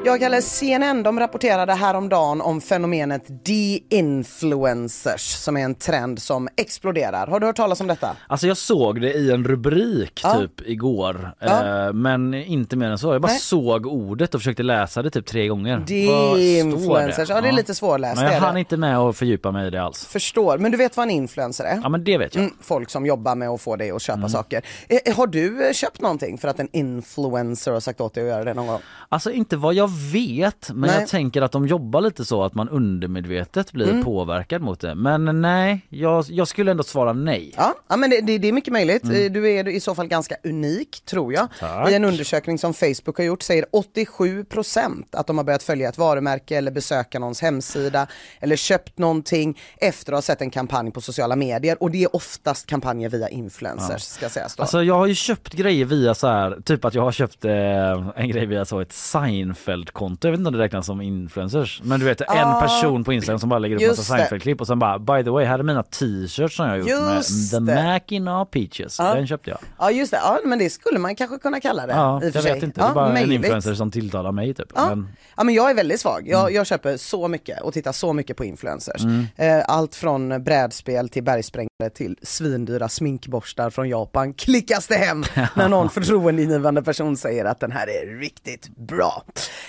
Jag kallar CNN, de rapporterade häromdagen om fenomenet de-influencers som är en trend som exploderar. Har du hört talas om detta? Alltså jag såg det i en rubrik Ja. typ igår Ja. eh, men inte mer än så. Jag bara Nej. såg ordet och försökte läsa det typ tre gånger. De-influencers, ja det är lite svårläst. Men jag hann inte med att fördjupa mig i det alls. Förstår, men du vet vad en influencer är? Ja men det vet jag. Mm, folk som jobbar med att få dig att köpa Mm. saker. Eh, har du köpt någonting för att en influencer har sagt åt dig att göra det någon gång? Alltså inte vad jag vet men Nej. jag tänker att de jobbar lite så att man undermedvetet blir Mm. påverkad mot det. Men nej, jag, jag skulle ändå svara nej. Ja, ja men det, det, det är mycket möjligt. Mm. Eh, Du är i så fall ganska unik tror jag. Tack. I en undersökning som Facebook har gjort säger 87% att de har börjat följa ett varumärke eller besöka någons hemsida eller köpt någonting efter att ha sett en kampanj på sociala medier och det är oftast kampanjer via influencers Ja. ska sägas då. Alltså jag har ju köpt grejer via så här, typ att jag har köpt eh, en grej via så ett Seinfeld-konto. Jag vet inte om det räknas som influencers. Men du vet en Ah, person på Instagram som bara lägger upp massa. Seinfeld-klipp och sen bara by the way här är mina t-shirts som jag har gjort Just med The det. Mackinac Peaches. Ja. Den köpte jag. Ja just det, ja, men det skulle man kanske kunna kalla det. Ja, jag vet inte. Det är bara en möjligt. influencer som tilltalar mig typ. Ja. Men, Ja men jag är väldigt svag. Jag, Mm. jag köper så mycket och tittar så mycket på influencers. Mm. Eh, allt från brädspel till bergsprängare till svindyra sminkborstar från Japan klickas det hem när någon förtroendeingivande person säger att den här är riktigt bra.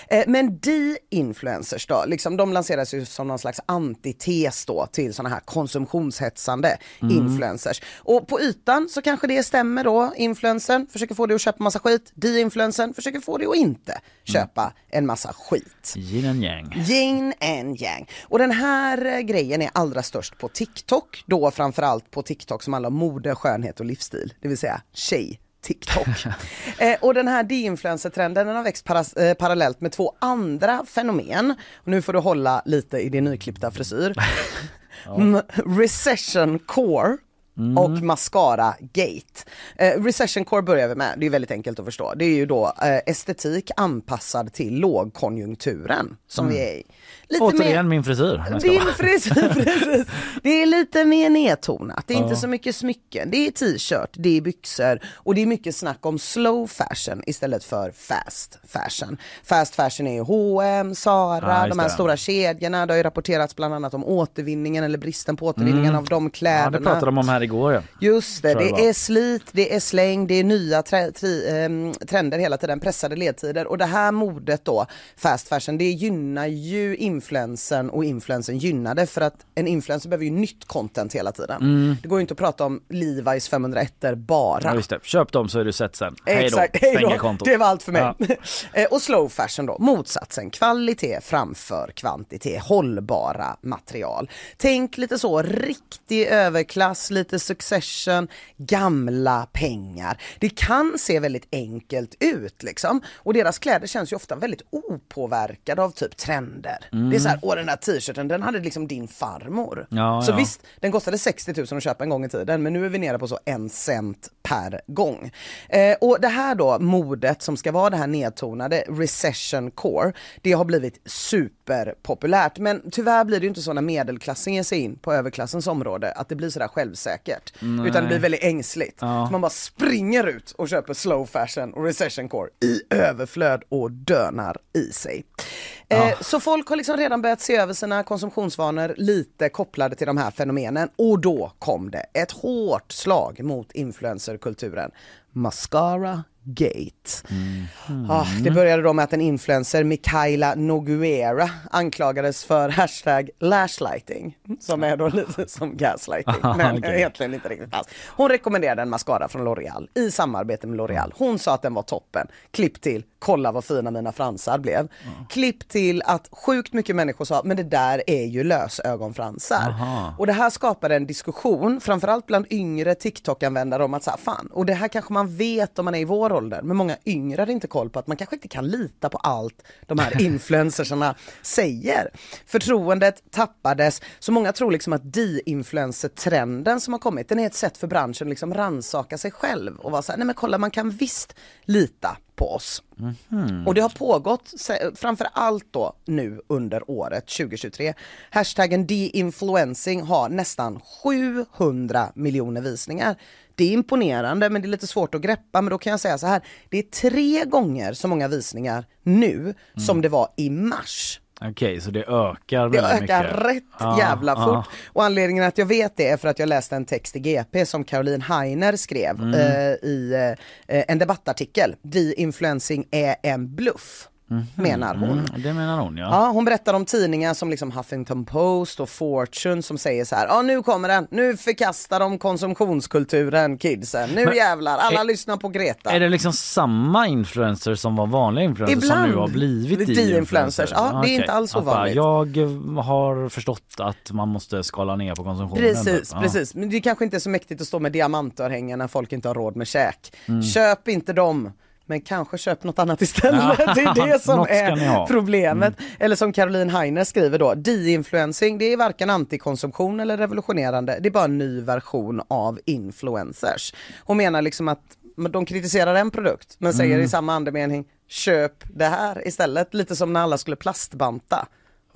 Eh, men de-influencers då, liksom, de lanseras ju som någon slags antites då till sådana här konsumtionshetsande Mm. influencers. Och på ytan så kanske det stämmer då, influencern försöker få dig att köpa massa skit, de-influencern försöker få dig att inte köpa en massa skit. yin and yang. Yin and yang. Och den här eh, grejen är allra störst på TikTok, då framförallt på TikTok som handlar om mode, skönhet och livsstil, det vill säga tjej. TikTok. eh, och den här de-influencer-trenden den har växt paras- eh, parallellt med två andra fenomen. Och nu får du hålla lite i din nyklippta frisyr. Mm, recession core och mascara gate. Eh, recession core börjar vi med, det är väldigt enkelt att förstå. Det är ju då eh, estetik anpassad till lågkonjunkturen som Mm. vi är i. Lite Återigen min frisyr. Din frisyr, precis. Det är lite mer nedtonat, det är Ja. inte så mycket smycken, det är t-shirt, det är byxor och det är mycket snack om slow fashion istället för fast fashion. Fast fashion är ju H&M, Zara, Ja, just de här det. stora kedjorna. Det har ju rapporterats bland annat om återvinningen eller bristen på återvinningen Mm. av de Ja, kläderna. det pratade de om här igår ja. Just det, det det är slit, det är släng, det är nya tre, tri, ehm, trender hela tiden, pressade ledtider och det här modet då, fast fashion, det gynnar ju influensen och influensen gynnar det för att en influencer behöver ju nytt content hela tiden. Mm. Det går ju inte att prata om Levi's 501 bara. ja just det. Köp dem så är du sett sen. Hej. Exakt, hej då. Det var allt för mig. Ja. Eh, och slow fashion då, motsatsen, kvalitet framför kvantitet, hållbara material. Tänk lite så, riktig överklass, lite succession, gamla pengar. Det kan se väldigt enkelt ut liksom. Och deras kläder känns ju ofta väldigt opåverkade av typ trender. Mm. Det är så här, åh den där t-shirten den hade liksom din farmor. Ja, så ja. visst, den kostade 60 000 att köpa en gång i tiden men nu är vi nere på så en cent per gång. Eh, och det här då modet som ska vara det här nedtonade recession core, det har blivit superpopulärt. Men tyvärr blir det ju inte så när medelklassen ger sig in på överklassens område att det blir sådär självsäkert. Nej. Utan det blir väldigt ängsligt. Ja. Så man bara springer ut och köper slow fashion och recession core i överflöd och dönar i sig. Eh, så folk har liksom redan börjat se över sina konsumtionsvanor lite kopplade till de här fenomenen och då kom det ett hårt slag mot influencerkulturen. Mascara Gate. Ah, det började då med att en influencer, Mikaela Noguera, anklagades för hashtag lashlighting, som är då lite som gaslighting, men Okej. egentligen inte riktigt alls. Hon rekommenderade en mascara från L'Oreal i samarbete med L'Oreal. Hon sa att den var toppen. Klipp till, kolla vad fina mina fransar blev. Klipp till att sjukt mycket människor sa, men det där är ju lösögonfransar. Aha. Och det här skapade en diskussion, framförallt bland yngre TikTok-användare om att så här, fan, och det här kanske man vet om man är i vår ålder, men många yngre hade inte koll på att man kanske inte kan lita på allt de här influencersarna säger. Förtroendet tappades, så många tror liksom att de-influencer-trenden som har kommit, den är ett sätt för branschen att liksom ransaka sig själv och vara så här, nej men kolla man kan visst lita på oss. Och det har pågått framför allt då nu under året 2023. Hashtaggen de-influencing har nästan 700 miljoner visningar. Det är imponerande men det är lite svårt att greppa men då kan jag säga så här. Det är tre gånger så många visningar nu som det var i mars. Okej, så det ökar Det väldigt ökar mycket. rätt Ja, jävla fort. Och anledningen att jag vet det är för att jag läste en text i GP som Caroline Heiner skrev Mm. eh, i eh, en debattartikel. De-influencing är en bluff, menar hon. Mm, det menar hon ja. Ja, hon berättar om tidningar som liksom Huffington Post och Fortune som säger så här, ja nu kommer den, nu förkastar de konsumtionskulturen kidsen, nu Men- jävlar, alla är- lyssnar på Greta. Är det liksom samma influencers som var vanliga influencers som nu har blivit de-influencers. de-influencers? Ja, det är Okej. inte alls ovanligt. Jag har förstått att man måste skala ner på konsumtionen. Precis, Ja. precis. Men det kanske inte är så mäktigt att stå med diamantörhängen när folk inte har råd med käk. Mm. Köp inte dem. Men kanske köp något annat istället. Ja, Det är det som är ha. Mm. problemet. Eller som Caroline Heiner skriver då, de-influencing det är varken antikonsumtion eller revolutionerande. Det är bara en ny version av influencers. Hon menar liksom att de kritiserar en produkt men säger Mm. i samma andemening köp det här istället. Lite som när alla skulle plastbanta.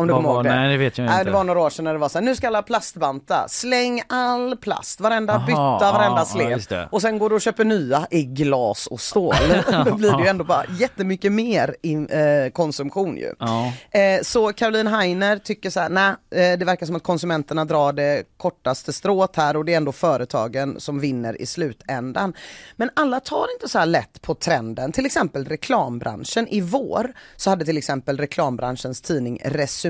Om du kommer ihåg det? nej, det vet jag Nej, inte. det var några år sedan när det var så här, nu ska alla plastbanta, släng all plast, varenda Aha, bytta, varenda släp. just det. och sen går du och köper nya i glas och stål. Då blir det ju ändå bara jättemycket mer in, eh, konsumtion ju. Ja. Eh, så Caroline Heiner tycker så här, nej eh, det verkar som att konsumenterna drar det kortaste strået här och det är ändå företagen som vinner i slutändan. Men alla tar inte så här lätt på trenden, till exempel reklambranschen. I vår så hade till exempel reklambranschens tidning Resumé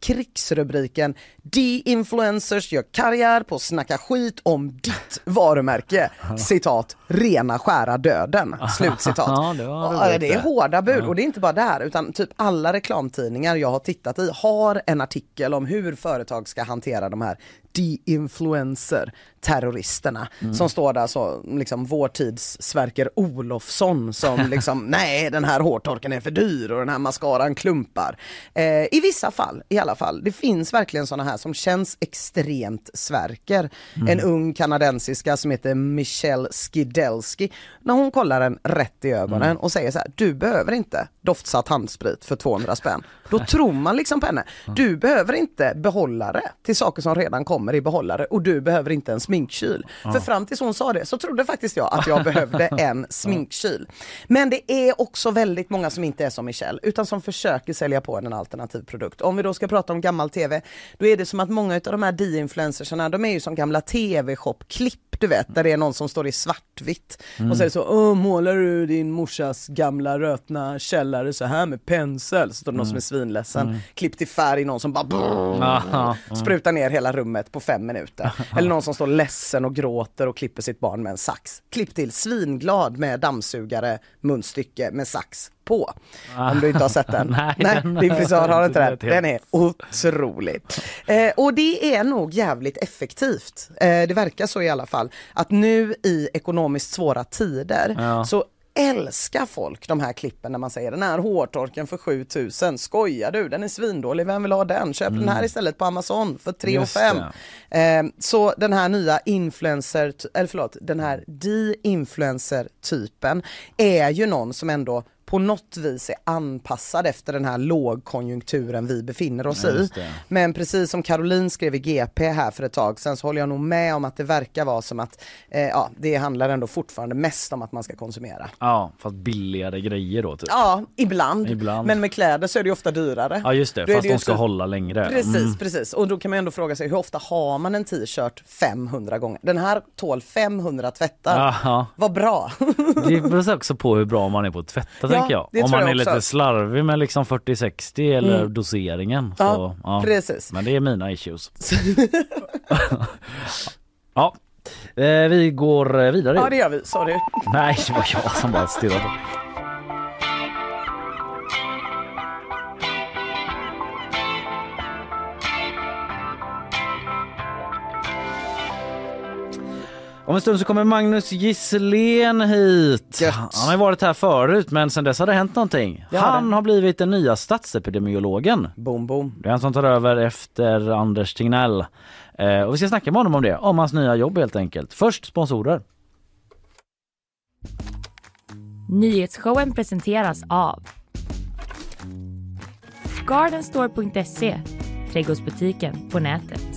krigsrubriken De-influencers gör karriär på att snacka skit om ditt varumärke. Citat, rena skära döden. Slutcitat. Ja, det det är hårda bud och det är inte bara där utan typ alla reklamtidningar jag har tittat i har en artikel om hur företag ska hantera de här de-influencer terroristerna Mm. som står där så liksom vår tids Sverker Olofsson som liksom nej den här hårtorken är för dyr och den här mascaran klumpar. Eh, I vissa fall i alla fall. Det finns verkligen sådana här som känns extremt Sverker. Mm. En ung kanadensiska som heter Michelle Skidelski. När hon kollar en rätt i ögonen Mm. och säger så här, du behöver inte doftsatt handsprit för 200 spänn. Då tror man liksom på henne. Du behöver inte behållare till saker som redan kommer i behållare och du behöver inte en sminkkyl. För fram tills hon sa det så trodde faktiskt jag att jag behövde en sminkkyl. Men det är också väldigt många som inte är som Michelle utan som försöker sälja på en alternativ produkt. Om vi då ska prata om gammal tv, då är det som att många av de här de-influencersarna, de är ju som gamla tv-shop-klipp du vet, där det är någon som står i svartvitt och så är det så, Åh, målar du din morsas gamla rötna källare så här med pensel? Så står det någon som är svinledsen, klipp till färg, någon som bara Aha. sprutar ner hela rummet på fem minuter. Eller någon som står ledsen och gråter och klipper sitt barn med en sax. Klipp till svinglad med dammsugare, munstycke med sax på. Om du inte har sett den. Nej, den- din frisör har inte den. det. Den är otrolig. Eh, och det är nog jävligt effektivt. Eh, det verkar så i alla fall. Att nu i ekonomiskt svåra tider Ja. så älskar folk de här klippen när man säger den här hårtorken för 7000, skojar du? Den är svindålig, vem vill ha den? Köp den här istället på Amazon för 3 Just 5 det. eh, Så den här nya influencer, eller förlåt, den här de-influencer typen är ju någon som ändå på något vis är anpassad efter den här lågkonjunkturen vi befinner oss Ja, i. det. Men precis som Caroline skrev i GP här för ett tag sedan så håller jag nog med om att det verkar vara som att eh, ja, det handlar ändå fortfarande mest om att man ska konsumera. Ja, fast billigare grejer då typ. Ja, ibland. Ibland. Men med kläder så är det ju ofta dyrare. Ja just det, Då fast ju de ska typ- hålla längre. Precis, Mm. precis. Och då kan man ändå fråga sig hur ofta har man en t-shirt 500 gånger? Den här tål 500 tvättar. Jaha. Vad bra! Det beror också på hur bra man är på att tvätta Ja, tänker jag. Om man jag är lite slarvig med liksom 40-60 eller Mm. doseringen. Ja, Så, precis. Men det är mina issues. ja, eh, vi går vidare. Ja det gör vi, sorry. Nej, det var jag som bara stirrade. Om en stund så kommer Magnus Gisslén hit. Gött. Han har varit här förut men sen dess har det hänt någonting. Det har Han det. har blivit den nya statsepidemiologen. Boom boom. Det är han som tar över efter Anders Tegnell. Eh, och vi ska snacka med honom om det, om hans nya jobb helt enkelt. Först sponsorer. Nyhetsshowen presenteras av Gardenstore.se, trädgårdsbutiken på nätet.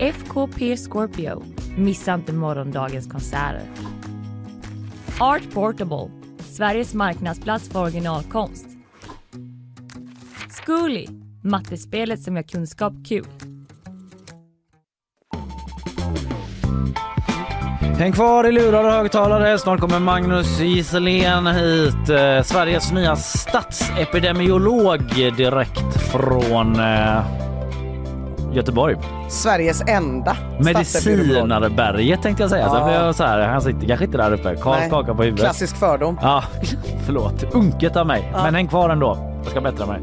FKP Scorpio, missa inte morgondagens konserter. Art Portable, Sveriges marknadsplats för originalkonst. Zcooly, mattespelet som gör kunskap kul. Häng kvar i lurar och högtalare. Snart kommer Magnus Gisselén hit. Eh, Sveriges nya statsepidemiolog direkt från eh, Göteborg. Sveriges enda. Medicinarberget tänkte jag säga. Så Ja. blev jag så här, han sitter kanske inte där uppe. Karl skakar på huvudet. Klassisk fördom. Ja, förlåt. Unket av mig. Ja. Men häng kvar ändå. Jag ska bättra mig.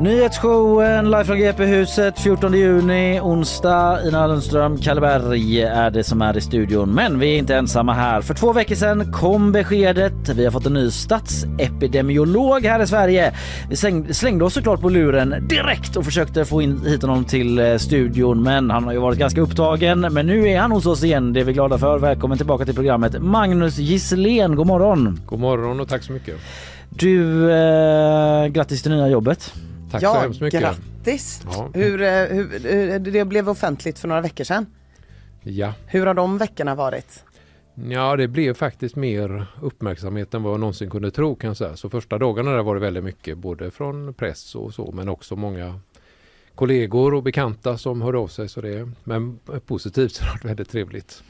Nyhetsshowen live från GP-huset 14 juni, onsdag. Ina Lundström, Kalle Berg är det som är i studion. Men vi är inte ensamma här. För två veckor sedan kom beskedet. Vi har fått en ny statsepidemiolog här i Sverige. Vi släng- slängde oss såklart på luren direkt och försökte få in hit honom till eh, studion. Men han har ju varit ganska upptagen. Men nu är han hos oss igen. Det är vi glada för. Välkommen tillbaka till programmet. Magnus Gisselén, god morgon. God morgon och tack så mycket. Du, eh, grattis till nya jobbet. Tack ja, så hemskt mycket. grattis! Ja. Hur, eh, hur, hur, det blev offentligt för några veckor sedan. Ja. Hur har de veckorna varit? ja, det blev faktiskt mer uppmärksamhet än vad jag någonsin kunde tro kan jag säga. Så första dagarna där var det väldigt mycket både från press och så men också många kollegor och bekanta som hörde av sig. Så det, men positivt så har det varit väldigt trevligt.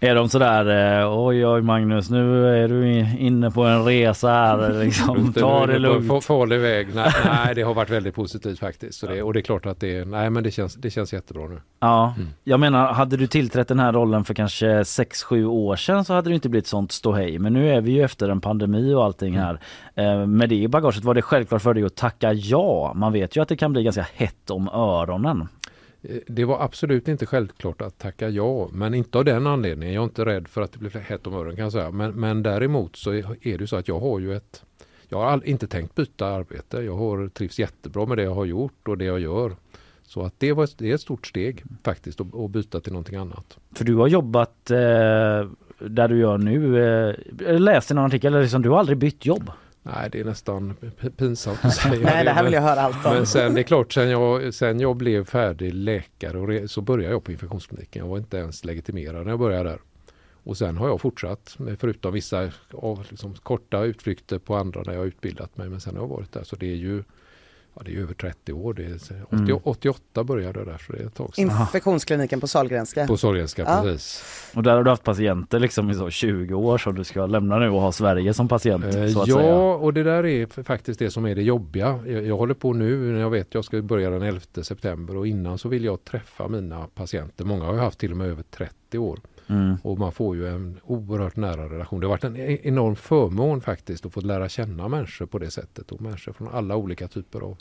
Är de sådär, eh, oj oj Magnus nu är du inne på en resa här liksom, ta det lugnt. fa- Farlig väg. Nej, nej, det har varit väldigt positivt faktiskt. Så det, och det är klart att det, nej, men det, känns, det känns jättebra nu. Ja, Mm. jag menar hade du tillträtt den här rollen för kanske 6-7 år sedan så hade det inte blivit sånt ståhej. Men nu är vi ju efter en pandemi och allting Mm. här. Eh, med det i bagaget var det självklart för dig att tacka ja. Man vet ju att det kan bli ganska hett om öronen. Det var absolut inte självklart att tacka ja, men inte av den anledningen. Jag är inte rädd för att det blir hett om öronen kan jag säga. Men, men däremot så är det så att jag har ju ett jag har inte tänkt byta arbete. Jag har trivs jättebra med det jag har gjort och det jag gör. Så att det, var, ett- det är ett stort steg faktiskt att, att byta till någonting annat. För du har jobbat eh, där du gör nu. Eh, läste någon artikel, liksom, du har aldrig bytt jobb. Nej, det är nästan pinsamt att säga Nej, det här vill jag höra allt om. Men sen det är klart, sen jag, sen jag blev färdig läkare och så började jag på infektionskliniken. Jag var inte ens legitimerad när jag började där. Och sen har jag fortsatt, förutom vissa av, liksom, korta utflykter på andra där jag har utbildat mig. Men sen har jag varit där. Så det är ju ja, det är över 30 år. Det är, 80, Mm. 88 började där, så det är ett tag sedan. Infektionskliniken på Sahlgrenska. På Sahlgrenska, Ja. precis. Och där har du haft patienter liksom i så 20 år som du ska lämna nu och ha Sverige som patient. Eh, så att ja, säga. och det där är faktiskt det som är det jobbiga. Jag, jag håller på nu när jag vet att jag ska börja den 11 september och innan så vill jag träffa mina patienter. Många har jag haft till och med över 30 år. Mm. Och man får ju en oerhört nära relation. Det har varit en e- enorm förmån faktiskt att få lära känna människor på det sättet. Och människor från alla olika typer av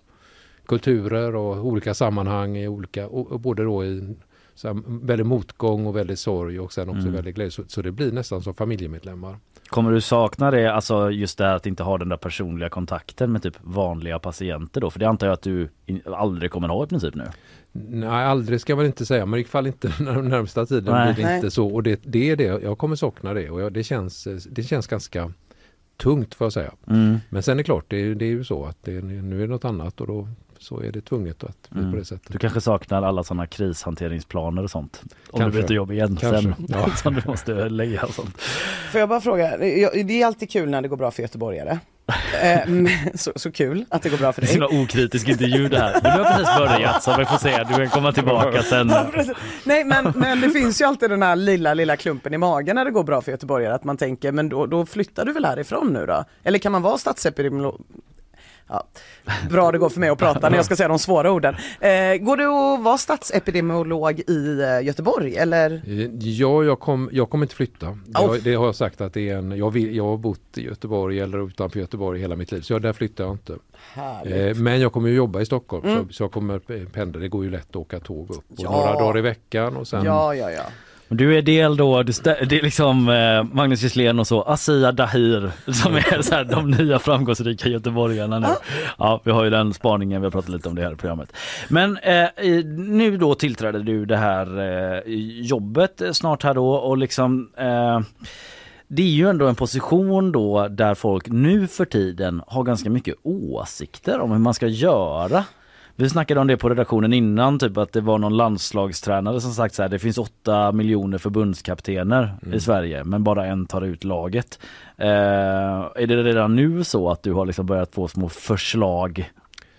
kulturer och olika sammanhang. I olika, och, både då i så här, väldigt motgång och väldigt sorg och sen också Mm. väldigt glädje. Så, så det blir nästan som familjemedlemmar. Kommer du sakna det, alltså just det här att inte ha den där personliga kontakten med typ vanliga patienter då? För det antar jag att du aldrig kommer ha i princip nu. Nej, aldrig ska man inte säga, men i fall inte den närmsta tiden Nej. blir det inte så. Och det, det är det, jag kommer sakna det och jag, det, känns, det känns ganska tungt får jag säga. Mm. Men sen är det klart, det, det är ju så att det, nu är det något annat och då så är det tvunget att bli Mm. på det sättet. Du kanske saknar alla sådana krishanteringsplaner och sånt? Om Kanske. du byter jobb igen Kanske, sen. ja. som du måste lägga och sånt. Får jag bara fråga, det är alltid kul när det går bra för göteborgare. Eh, så, så kul att det går bra för Det är dig. så okritisk intervju det här. Du har precis börjat så vi får se. Du kan komma tillbaka sen. Ja. Nej men, men det finns ju alltid den här lilla, lilla klumpen i magen när det går bra för göteborgare att man tänker men då, då flyttar du väl härifrån nu då? Eller kan man vara statsepidemiolog? Ja, bra det går för mig att prata när jag ska säga de svåra orden. Eh, går det att vara statsepidemiolog i eh, Göteborg eller? Eh, Ja, jag, kom, jag kommer inte flytta. Oh. har, det har jag sagt att det är en, jag, vill, jag har bott i Göteborg eller utanför Göteborg hela mitt liv, så jag, där flyttar jag inte. Eh, men jag kommer ju jobba i Stockholm, Mm. så, så jag kommer p- pendla. Det går ju lätt att åka tåg upp. Ja. Några dagar i veckan och sen Ja, ja, ja. Du är del då, du stä- det är liksom eh, Magnus Gisslén och så Asia Dahir som är så här, de nya framgångsrika göteborgarna nu. Ja, vi har ju den spaningen, vi har pratat lite om det här i programmet. Men eh, nu då tillträder du det här eh, jobbet snart här då och liksom eh, det är ju ändå en position då där folk nu för tiden har ganska mycket åsikter om hur man ska göra. Vi snackade om det på redaktionen innan, typ att det var någon landslagstränare som sagt så här, det finns åtta miljoner förbundskaptener i Sverige men bara en tar ut laget. Eh, är det redan nu så att du har liksom börjat få små förslag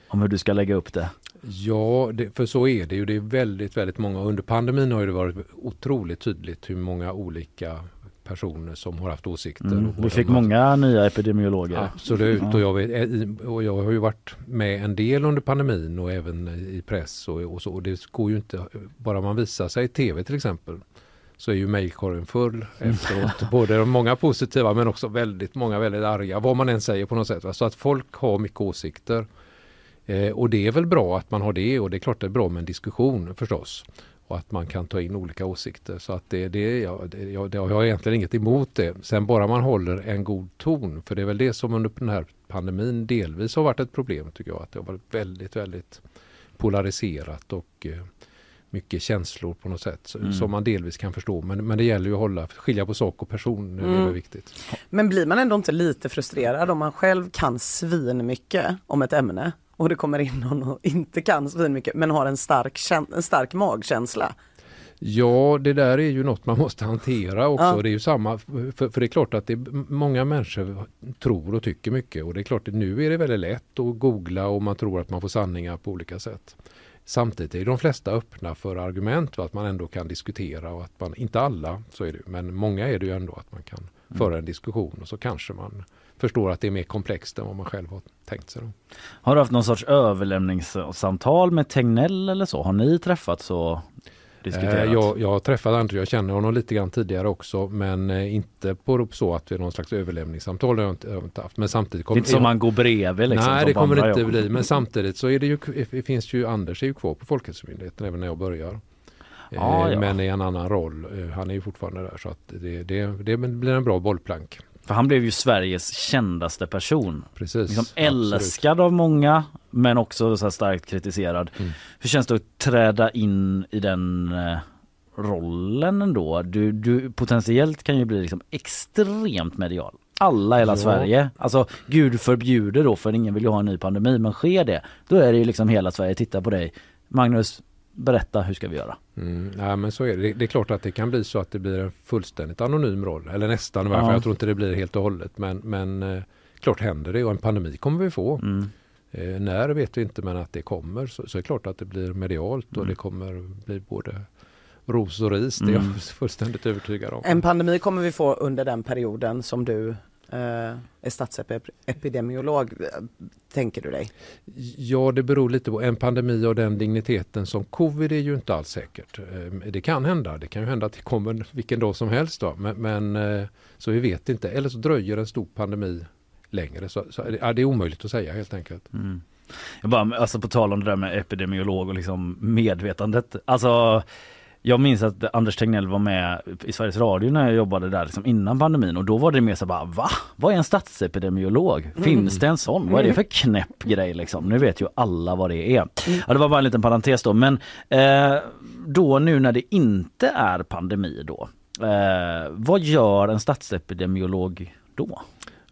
om hur du ska lägga upp det? Ja, det, för så är det ju. Det är väldigt, väldigt många. Under pandemin har det varit otroligt tydligt hur många olika personer som har haft åsikter. Mm. Vi fick många nya epidemiologer. Absolut, Ja. och, jag vet, eh, och jag har ju varit med en del under pandemin och även i press och, och så. Och det går ju inte, bara man visar sig i tv till exempel så är ju mejlkorgen full Mm. efteråt. Både de många positiva men också väldigt många väldigt arga, vad man än säger på något sätt. Va? Så att folk har mycket åsikter. Eh, och det är väl bra att man har det och det är klart det är bra med en diskussion förstås. Och att man kan ta in olika åsikter. Så att det, det, ja, det, jag, det, jag har egentligen inget emot det. Sen bara man håller en god ton. För det är väl det som under den här pandemin delvis har varit ett problem tycker jag. Att det har varit väldigt, väldigt polariserat och eh, mycket känslor på något sätt. Mm. Som man delvis kan förstå. Men, men det gäller ju att hålla, skilja på sak och person. Det är Mm. väl viktigt. Men blir man ändå inte lite frustrerad om man själv kan svin mycket om ett ämne och det kommer in någon och inte kan svin mycket men har en stark, en stark magkänsla? Ja, det där är ju något man måste hantera också. Ja. Det är ju samma, för, för det är klart att det många människor tror och tycker mycket och det är klart att nu är det väldigt lätt att googla och man tror att man får sanningar på olika sätt. Samtidigt är de flesta öppna för argument och att man ändå kan diskutera och att man, inte alla så är det men många är det ju ändå att man kan föra en diskussion och så kanske man förstår att det är mer komplext än vad man själv har tänkt sig. Då. Har du haft någon sorts överlämningssamtal med Tegnell eller så? Har ni träffats och diskuterat? Eh, Jag, jag har träffat Andrew, jag känner honom lite grann tidigare också men eh, inte på så att det är någon slags överlämningssamtal jag inte, jag inte haft. Men samtidigt Det är inte som man går bredvid liksom, Nej det kommer det inte bli men samtidigt så är det ju, det finns ju, Anders är ju kvar på Folkhälsomyndigheten även när jag börjar. Ja, Eh, ja. Men i en annan roll. Han är ju fortfarande där så att det, det, det blir en bra bollplank. För han blev ju Sveriges kändaste person. Precis, Liksom absolut. älskad av många men också så starkt kritiserad. Mm. Hur känns det att träda in i den eh, rollen ändå? Du, du potentiellt kan ju bli liksom extremt medial. Alla i hela Ja. Sverige. Alltså gud förbjuder då för ingen vill ju ha en ny pandemi men sker det då är det ju liksom hela Sverige tittar på dig. Magnus berätta hur ska vi göra? Mm, nej, men så är det. det. Är klart att det kan bli så att det blir en fullständigt anonym roll. Eller nästan i varje fall. Ja. Jag tror inte det blir helt och hållet. Men, men eh, klart händer det och en pandemi kommer vi få. Mm. Eh, när vet vi inte men att det kommer så, så är det klart att det blir medialt och Mm. det kommer bli både ros och ris. Det är Mm. jag fullständigt övertygad om. En pandemi kommer vi få under den perioden som du är statsepidemiolog, eh, tänker du dig? Ja, det beror lite på. En pandemi av den digniteten som covid är ju inte alls säkert. Eh, Det kan hända. Det kan ju hända att det kommer vilken dag som helst. Då. Men, men eh, så vi vet inte. Eller så dröjer en stor pandemi längre. Så, så, ja, det är omöjligt att säga helt enkelt. Mm. Jag bara, alltså på tal om det där med epidemiolog och liksom medvetandet. Alltså jag minns att Anders Tegnell var med i Sveriges Radio när jag jobbade där liksom innan pandemin och då var det mer så bara va? Vad är en statsepidemiolog? Finns det en sån? Vad är det för knäpp grej liksom? Nu vet ju alla vad det är. Ja, det var bara en liten parentes då men eh, då nu när det inte är pandemi då. Eh, vad gör en statsepidemiolog då?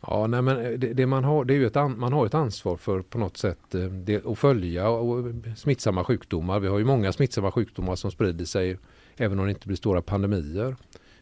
Ja, nej, men eh, det, det man har det är ju ett, an, man har ett ansvar för på något sätt eh, det, att följa och, smittsamma sjukdomar. Vi har ju många smittsamma sjukdomar som sprider sig även om det inte blir stora pandemier.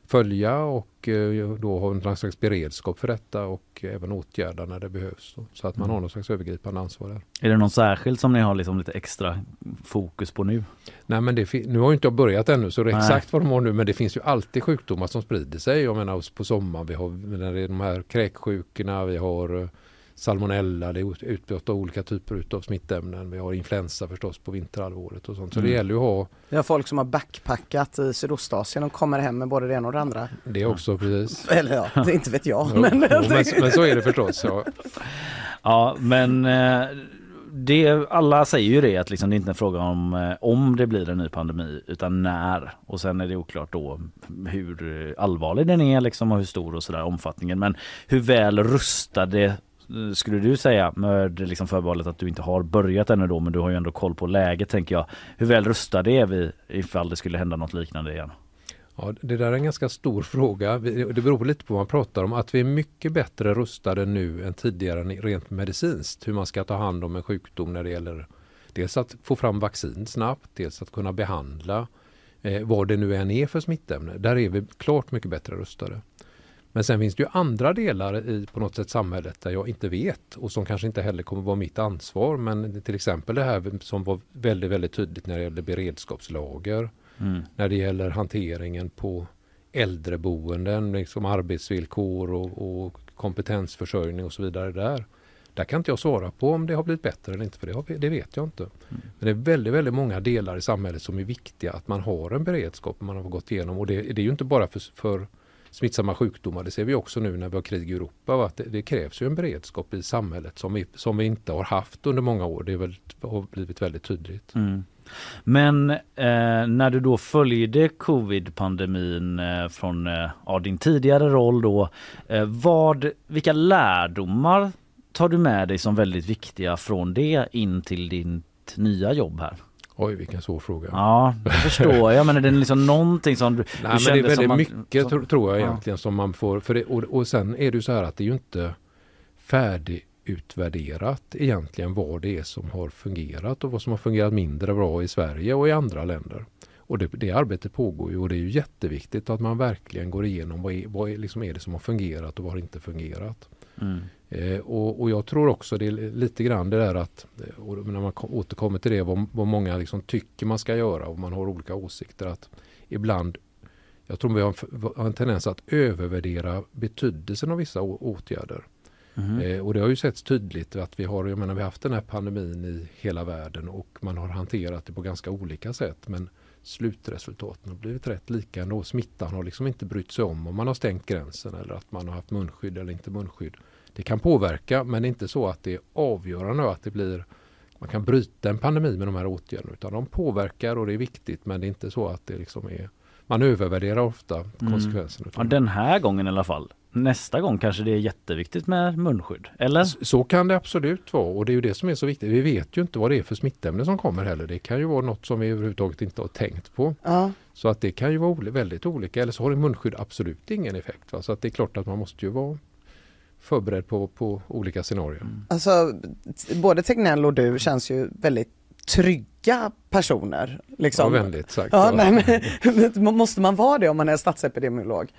Följa och eh, då ha någon slags beredskap för detta och även åtgärda när det behövs. Så att man har någon slags övergripande ansvar där. Är det någon särskild som ni har liksom lite extra fokus på nu? Nej, men det, nu har ju inte jag börjat ännu så det är Nej. exakt vad de har nu men det finns ju alltid sjukdomar som sprider sig. Jag menar på sommaren, vi har när det är de här kräksjukorna, vi har eh, salmonella, det är utbrott av olika typer av smittämnen. Vi har influensa förstås på vinterhalvåret och sånt. Så Mm. det gäller ju att ha Vi har folk som har backpackat i Sydostasien och kommer hem med både det ena och det andra. det också precis. Eller ja, det inte vet jag. Jo, men, jo, men, men så är det förstås. Ja. Ja men eh, det, alla säger ju det att liksom det är inte är en fråga om eh, om det blir en ny pandemi utan när och sen är det oklart då hur allvarlig den är liksom och hur stor och sådär omfattningen men hur väl rustade skulle du säga med liksom förbehållet att du inte har börjat ännu då men du har ju ändå koll på läget tänker jag. Hur väl rustade är vi ifall det skulle hända något liknande igen? Ja, det där är en ganska stor fråga. Det beror lite på vad man pratar om. Att vi är mycket bättre rustade nu än tidigare rent medicinskt. Hur man ska ta hand om en sjukdom när det gäller dels att få fram vaccin snabbt, dels att kunna behandla eh, vad det nu än är för smittämne. Där är vi klart mycket bättre rustade. Men sen finns det ju andra delar i på något sätt samhället där jag inte vet och som kanske inte heller kommer vara mitt ansvar. Men till exempel det här som var väldigt, väldigt tydligt när det gäller beredskapslager. Mm. När det gäller hanteringen på äldreboenden, liksom arbetsvillkor och, och kompetensförsörjning och så vidare där. Där kan inte jag svara på om det har blivit bättre eller inte, för det, har, det vet jag inte. Men det är väldigt, väldigt många delar i samhället som är viktiga att man har en beredskap man har gått igenom. Och det, det är ju inte bara för, för smittsamma sjukdomar, det ser vi också nu när vi har krig i Europa. va, Att det, det krävs ju en beredskap i samhället som vi, som vi inte har haft under många år. Det är väl, har blivit väldigt tydligt. Mm. Men eh, när du då följde covid-pandemin eh, från eh, ja, din tidigare roll då, eh, vad, vilka lärdomar tar du med dig som väldigt viktiga från det in till ditt nya jobb här? Oj, vilken svår fråga. Ja, det förstår jag. Men är det liksom någonting som du, Nej, du men det är väldigt att- mycket som- tro- tror jag Ja. egentligen som man får. För det, och, och sen är det ju så här att det är ju inte färdigutvärderat egentligen vad det är som har fungerat och vad som har fungerat mindre bra i Sverige och i andra länder. Och det, det arbetet pågår ju och det är ju jätteviktigt att man verkligen går igenom vad är, vad är, liksom är det som har fungerat och vad har inte fungerat. Mm. Eh, och, och jag tror också det är lite grann det där att, eh, när man kom- återkommer till det, vad, vad många liksom tycker man ska göra och man har olika åsikter. att Ibland, jag tror vi har en, har en tendens att övervärdera betydelsen av vissa åtgärder. Mhm. Eh, och det har ju setts tydligt att vi har, jag menar, vi har haft den här pandemin i hela världen och man har hanterat det på ganska olika sätt. Men slutresultaten har blivit rätt lika ändå. Smittan har liksom inte brytt sig om om man har stängt gränsen eller att man har haft munskydd eller inte munskydd. Det kan påverka men det är inte så att det är avgörande att det blir man kan bryta en pandemi med de här åtgärderna utan de påverkar och det är viktigt men det är inte så att det liksom är man övervärderar ofta konsekvenserna. Mm. Ja, den här gången i alla fall. Nästa gång kanske det är jätteviktigt med munskydd, eller? Så kan det absolut vara och det är ju det som är så viktigt. Vi vet ju inte vad det är för smittämne som kommer heller. Det kan ju vara något som vi överhuvudtaget inte har tänkt på. Ja. Så att det kan ju vara väldigt olika. Eller så har munskydd absolut ingen effekt. Va? Så att det är klart att man måste ju vara förberedd på, på olika scenarier. Alltså t- både Tegnell och du känns ju väldigt trygga personer. Liksom. Ja, vänligt sagt. Ja, Ja. nej, men, måste man vara det om man är statsepidemiolog?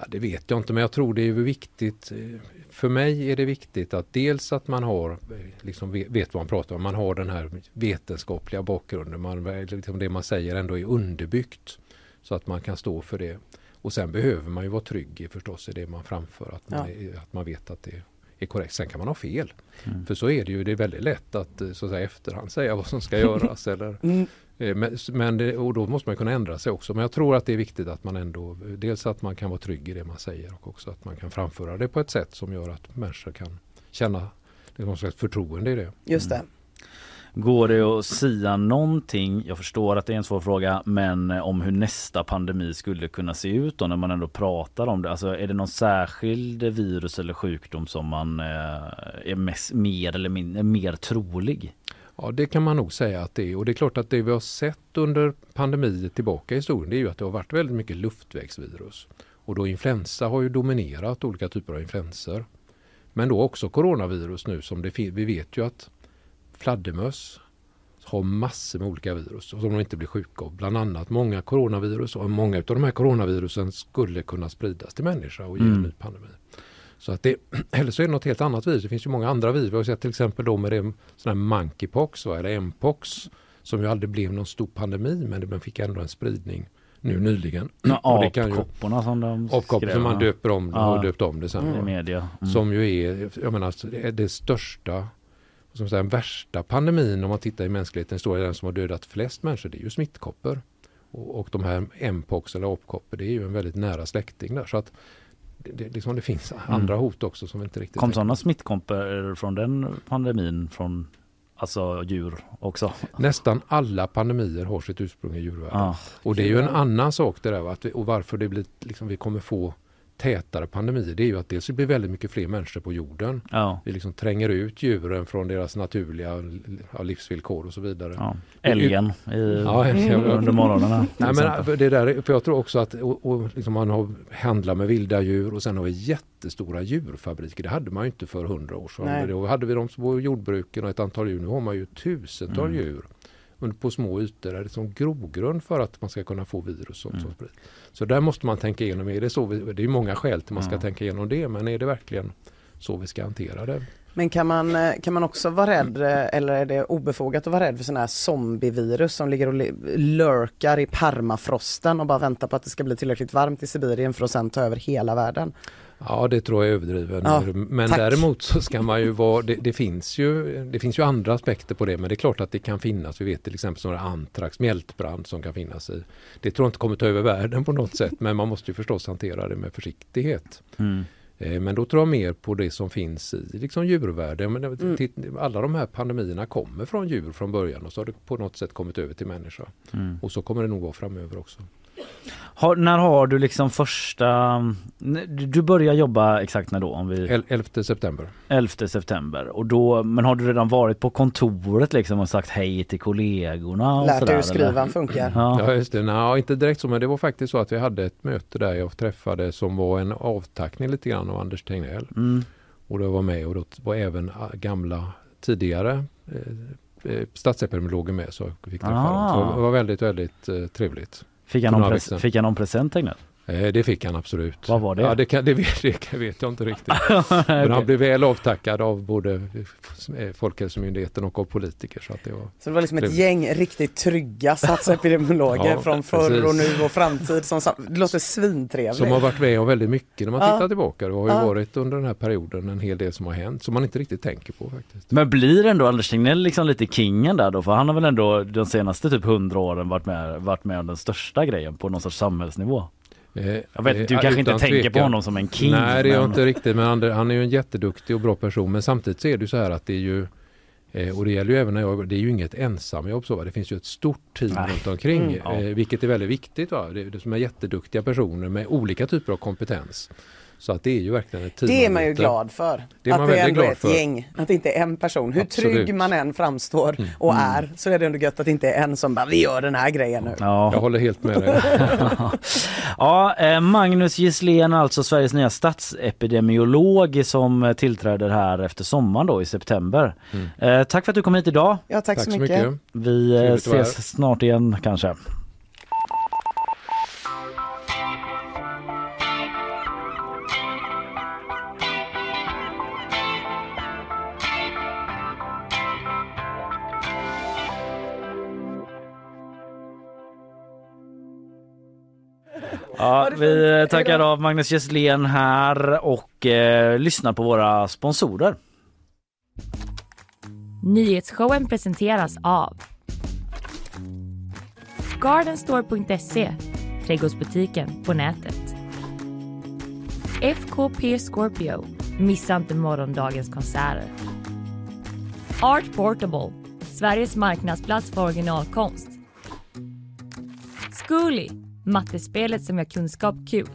Ja, det vet jag inte men jag tror det är viktigt. eh, För mig är det viktigt att dels att man har, eh, liksom ve- vet vad man pratar om, man har den här vetenskapliga bakgrunden. Man, eh, liksom det man säger ändå är underbyggt. Så att man kan stå för det. Och sen behöver man ju vara trygg i förstås i det man framför. Att man, Ja. att man vet att det är korrekt. Sen kan man ha fel. Mm. För så är det ju. Det är väldigt lätt att så att säga, efterhand säga vad som ska göras. eller, Mm. Eh, Men, men det, och då måste man kunna ändra sig också. Men jag tror att det är viktigt att man ändå, dels att man kan vara trygg i det man säger och också att man kan framföra det på ett sätt som gör att människor kan känna någon slags förtroende i det. Just det. Går det att sia någonting, jag förstår att det är en svår fråga, men eh, om hur nästa pandemi skulle kunna se ut då när man ändå pratar om det? Alltså är det någon särskild virus eller sjukdom som man eh, är mest, mer eller mindre mer trolig? Ja, det kan man nog säga att det är. Och det är klart att det vi har sett under pandemier tillbaka i historien det är ju att det har varit väldigt mycket luftvägsvirus. Och då influensa har ju dominerat olika typer av influenser. Men då också coronavirus nu som det vi vet ju att fladdermöss har massor med olika virus som de inte blir sjuka av. Bland annat många coronavirus och många av de här coronavirusen skulle kunna spridas till människa och ge en Mm. ny pandemi. Så att det, eller så är det något helt annat virus. Det finns ju många andra virus. Vi har sett till exempel då med det, sån här monkeypox va, eller mpox som ju aldrig blev någon stor pandemi men det fick ändå en spridning nu nyligen. Ja, Och Apkopporna som de skrev, som man döper om Ja. har döpt om det sen. va. media. Mm. Som ju är, jag menar, alltså, det är det största, som säga, den värsta pandemin om man tittar i mänsklighetens historia, den som har dödat flest människor, det är ju smittkoppor. Och, och de här mpox eller apkoppor, det är ju en väldigt nära släkting där. Så att det, liksom, det finns andra hot också som inte riktigt Mm. Kom sådana smittkoppor från den pandemin från alltså djur också? Nästan alla pandemier har sitt ursprung i djurvärlden. Ja. Och det är ju en annan sak det där? Att vi, och varför det blir, liksom, vi kommer få tätare pandemier det är ju att dels det blir väldigt mycket fler människor på jorden. Ja. Vi liksom tränger ut djuren från deras naturliga livsvillkor och så vidare. Ja. Älgen i, Ja, älgen. under morgonerna. till Nej, men det där, för jag tror också att och, och liksom man har handlar med vilda djur och sen har vi jättestora djurfabriker. Det hade man ju inte för hundra år sedan. Nej. Då hade vi de små jordbruken och ett antal djur. Nu har man ju tusentals Mm. djur på små ytor. Det är som grogrund för att man ska kunna få virus och sånt Mm. som sprids. Så där måste man tänka igenom. Är det, så vi, det är många skäl till man ska Ja. tänka igenom det. Men är det verkligen så vi ska hantera det? Men kan man, eh, kan man också vara rädd eh, eller är det obefogat att vara rädd för sådana här zombievirus som ligger och lurkar i permafrosten och bara väntar på att det ska bli tillräckligt varmt i Sibirien för att sen ta över hela världen? Ja, det tror jag är överdriven. Ja, men tack. däremot så ska man ju vara, det, det, finns ju, det finns ju andra aspekter på det, men det är klart att det kan finnas. Vi vet till exempel sådana antrax, mjältbrand som kan finnas i. Det tror jag inte kommer ta över världen på något sätt, men man måste ju förstås hantera det med försiktighet. Mm. Eh, Men då tror jag mer på det som finns i liksom djurvärlden. Mm. Alla de här pandemierna kommer från djur från början och så har det på något sätt kommit över till människa. Mm. Och så kommer det nog vara framöver också. Har, när har du liksom första... Du börjar jobba exakt när då? Om vi, El- 11 september. 11 september. Och då, men har du redan varit på kontoret liksom och sagt hej till kollegorna? Och Lärt sådär, dig hur eller? skrivan funkar? Ja. Ja just det, Nej, inte direkt så men det var faktiskt så att vi hade ett möte där jag träffade som var en avtackning lite grann av Anders Tegnell. Mm. Och då var med och då var även ah, gamla tidigare eh, eh, statsepidemiologer med så jag fick träffa Ah. dem. Så det var väldigt, väldigt eh, trevligt. Fick, han någon pres- fick han någon present Tegnell? Eh, det fick han absolut. Vad var det? Ja, det, kan, det, vet, det vet jag inte riktigt. Men han blev väl avtackad av både eh, Folkhälsomyndigheten och av politiker. Så att det var Så det var liksom ett trevligt. gäng riktigt trygga statsepidemiologer Ja, från förr precis. och nu och framtid som det låter svintrevligt. Som har varit med om väldigt mycket när man Ja. tittar tillbaka. Det har ju Ja. varit under den här perioden en hel del som har hänt som man inte riktigt tänker på faktiskt. Men blir ändå Anders Tegnell liksom lite kingen där då? För han har väl ändå de senaste typ hundra åren varit med, varit med om den största grejen på någon sorts samhällsnivå. Jag vet, du Eh, kanske inte tänker på tvekan. honom som en king. Nej, det gör jag inte riktigt. Men han är ju en jätteduktig och bra person. Men samtidigt så är det ju så här att det är ju eh, och det gäller ju även när jag, det är ju inget ensamjobb så va? Det finns ju ett stort team Nej. runt omkring. Mm, ja. eh, vilket är väldigt viktigt va? Det, det som är jätteduktiga personer med olika typer av kompetens. Så att det är ju verkligen ett team. Det är man ju glad för. Det är man att det väldigt ändå är glad ett för. gäng, att det inte är en person. Hur Absolut. trygg man än framstår och Mm. är så är det ändå gött att det inte är en som bara vi gör den här grejen nu. Ja. Jag håller helt med dig. ja, eh, Magnus Gisslén, alltså Sveriges nya statsepidemiolog som eh, tillträder här efter sommaren då i september. Mm. Eh, tack för att du kom hit idag. Ja, tack, så mycket. Vi eh, Trevligt ses snart igen kanske. Ja, vi tackar av Magnus Gisslén här och eh, lyssnar på våra sponsorer. Nyhetsshowen presenteras av Gardenstore.se Trädgårdsbutiken på nätet. FKP Scorpio Missa inte morgondagens konserter. Art Portable Sveriges marknadsplats för originalkonst. Zcooly Mattespelet som gör kunskap kul.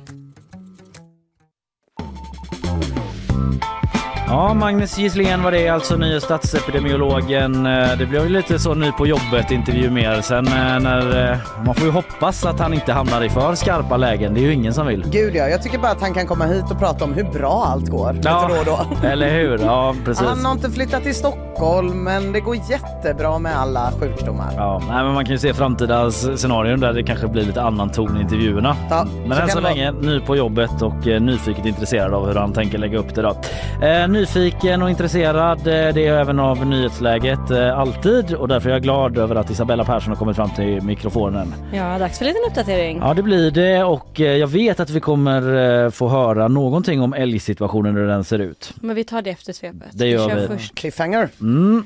Ja, Magnus Gisslén var det alltså, nya statsepidemiologen. Eh, Det blev ju lite så ny på jobbet intervju mer sen eh, när... eh, Man får ju hoppas att han inte hamnar i för skarpa lägen. Det är ju ingen som vill. Gud ja, jag tycker bara att han kan komma hit och prata om hur bra allt går. Ja, Lite då och då. eller hur? Ja, precis. Han har inte flyttat till Stockholm men det går jättebra med alla sjukdomar. Ja, nej, men man kan ju se framtida scenarion där det kanske blir lite annan ton i intervjuerna. Ja, Men så än så vara. länge ny på jobbet och nyfiket intresserad av hur han tänker lägga upp det. Då. Eh, nyfiken och intresserad, eh, det är även av nyhetsläget eh, alltid och därför är jag glad över att Isabella Persson har kommit fram till mikrofonen. Ja, dags för en liten uppdatering. Ja det blir det och eh, jag vet att vi kommer få höra någonting om älgsituationen hur den ser ut. Men vi tar det efter svepet. Det gör kör vi. Först. Cliffhanger. Mm.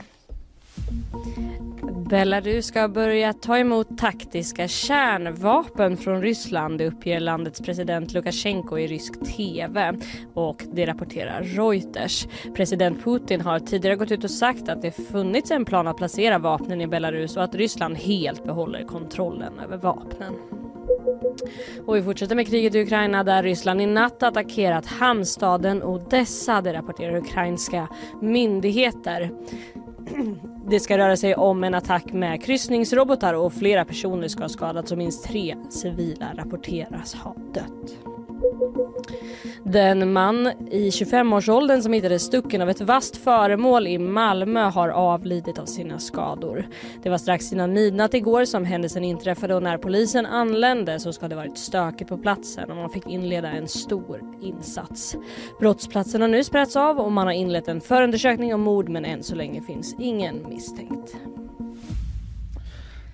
Belarus ska börja ta emot taktiska kärnvapen från Ryssland, uppger landets president Lukasjenko i rysk TV och det rapporterar Reuters. President Putin har tidigare gått ut och sagt att det funnits en plan att placera vapnen i Belarus och att Ryssland helt behåller kontrollen över vapnen. Och vi fortsätter med kriget i Ukraina där Ryssland i natt attackerat hamnstaden Odessa, det rapporterar ukrainska myndigheter. Det ska röra sig om en attack med kryssningsrobotar och flera personer ska ha skadats och minst tre civila rapporteras ha dött. Den man i 25-årsåldern som hittades stucken av ett vasst föremål i Malmö har avlidit av sina skador. Det var strax innan midnatt igår som händelsen inträffade och när polisen anlände så ska det varit stökigt på platsen och man fick inleda en stor insats. Brottsplatsen har nu spärrats av och man har inlett en förundersökning om mord men än så länge finns ingen misstänkt.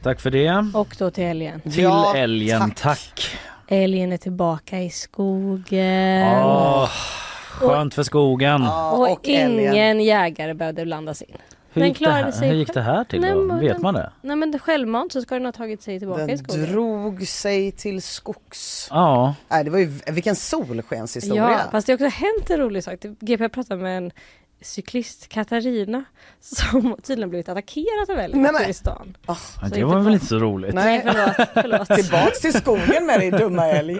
Tack för det. Och då till älgen. Till Ja, älgen, tack. tack. Älgen är tillbaka i skogen. Åh, skönt för skogen. Ja, och, och älgen. ingen jägare behövde blandas in. Hur Den gick, det klarade här, sig hur gick det här till Nej, då? men Vet den- man det? Nej men självmant så ska den ha tagit sig tillbaka i Den skogen. drog sig till skogs. Ja. Nej, det var ju, vilken solskenshistoria. Ja, fast det har också hänt en rolig sak. GP pratade med en cyklist, Katarina, som tydligen blivit attackerad av älg Nej, men- också i stan. Ja, Så Det var väl inte så roligt. Nej, förlåt. förlåt. Tillbaks till skogen med dig dumma älg.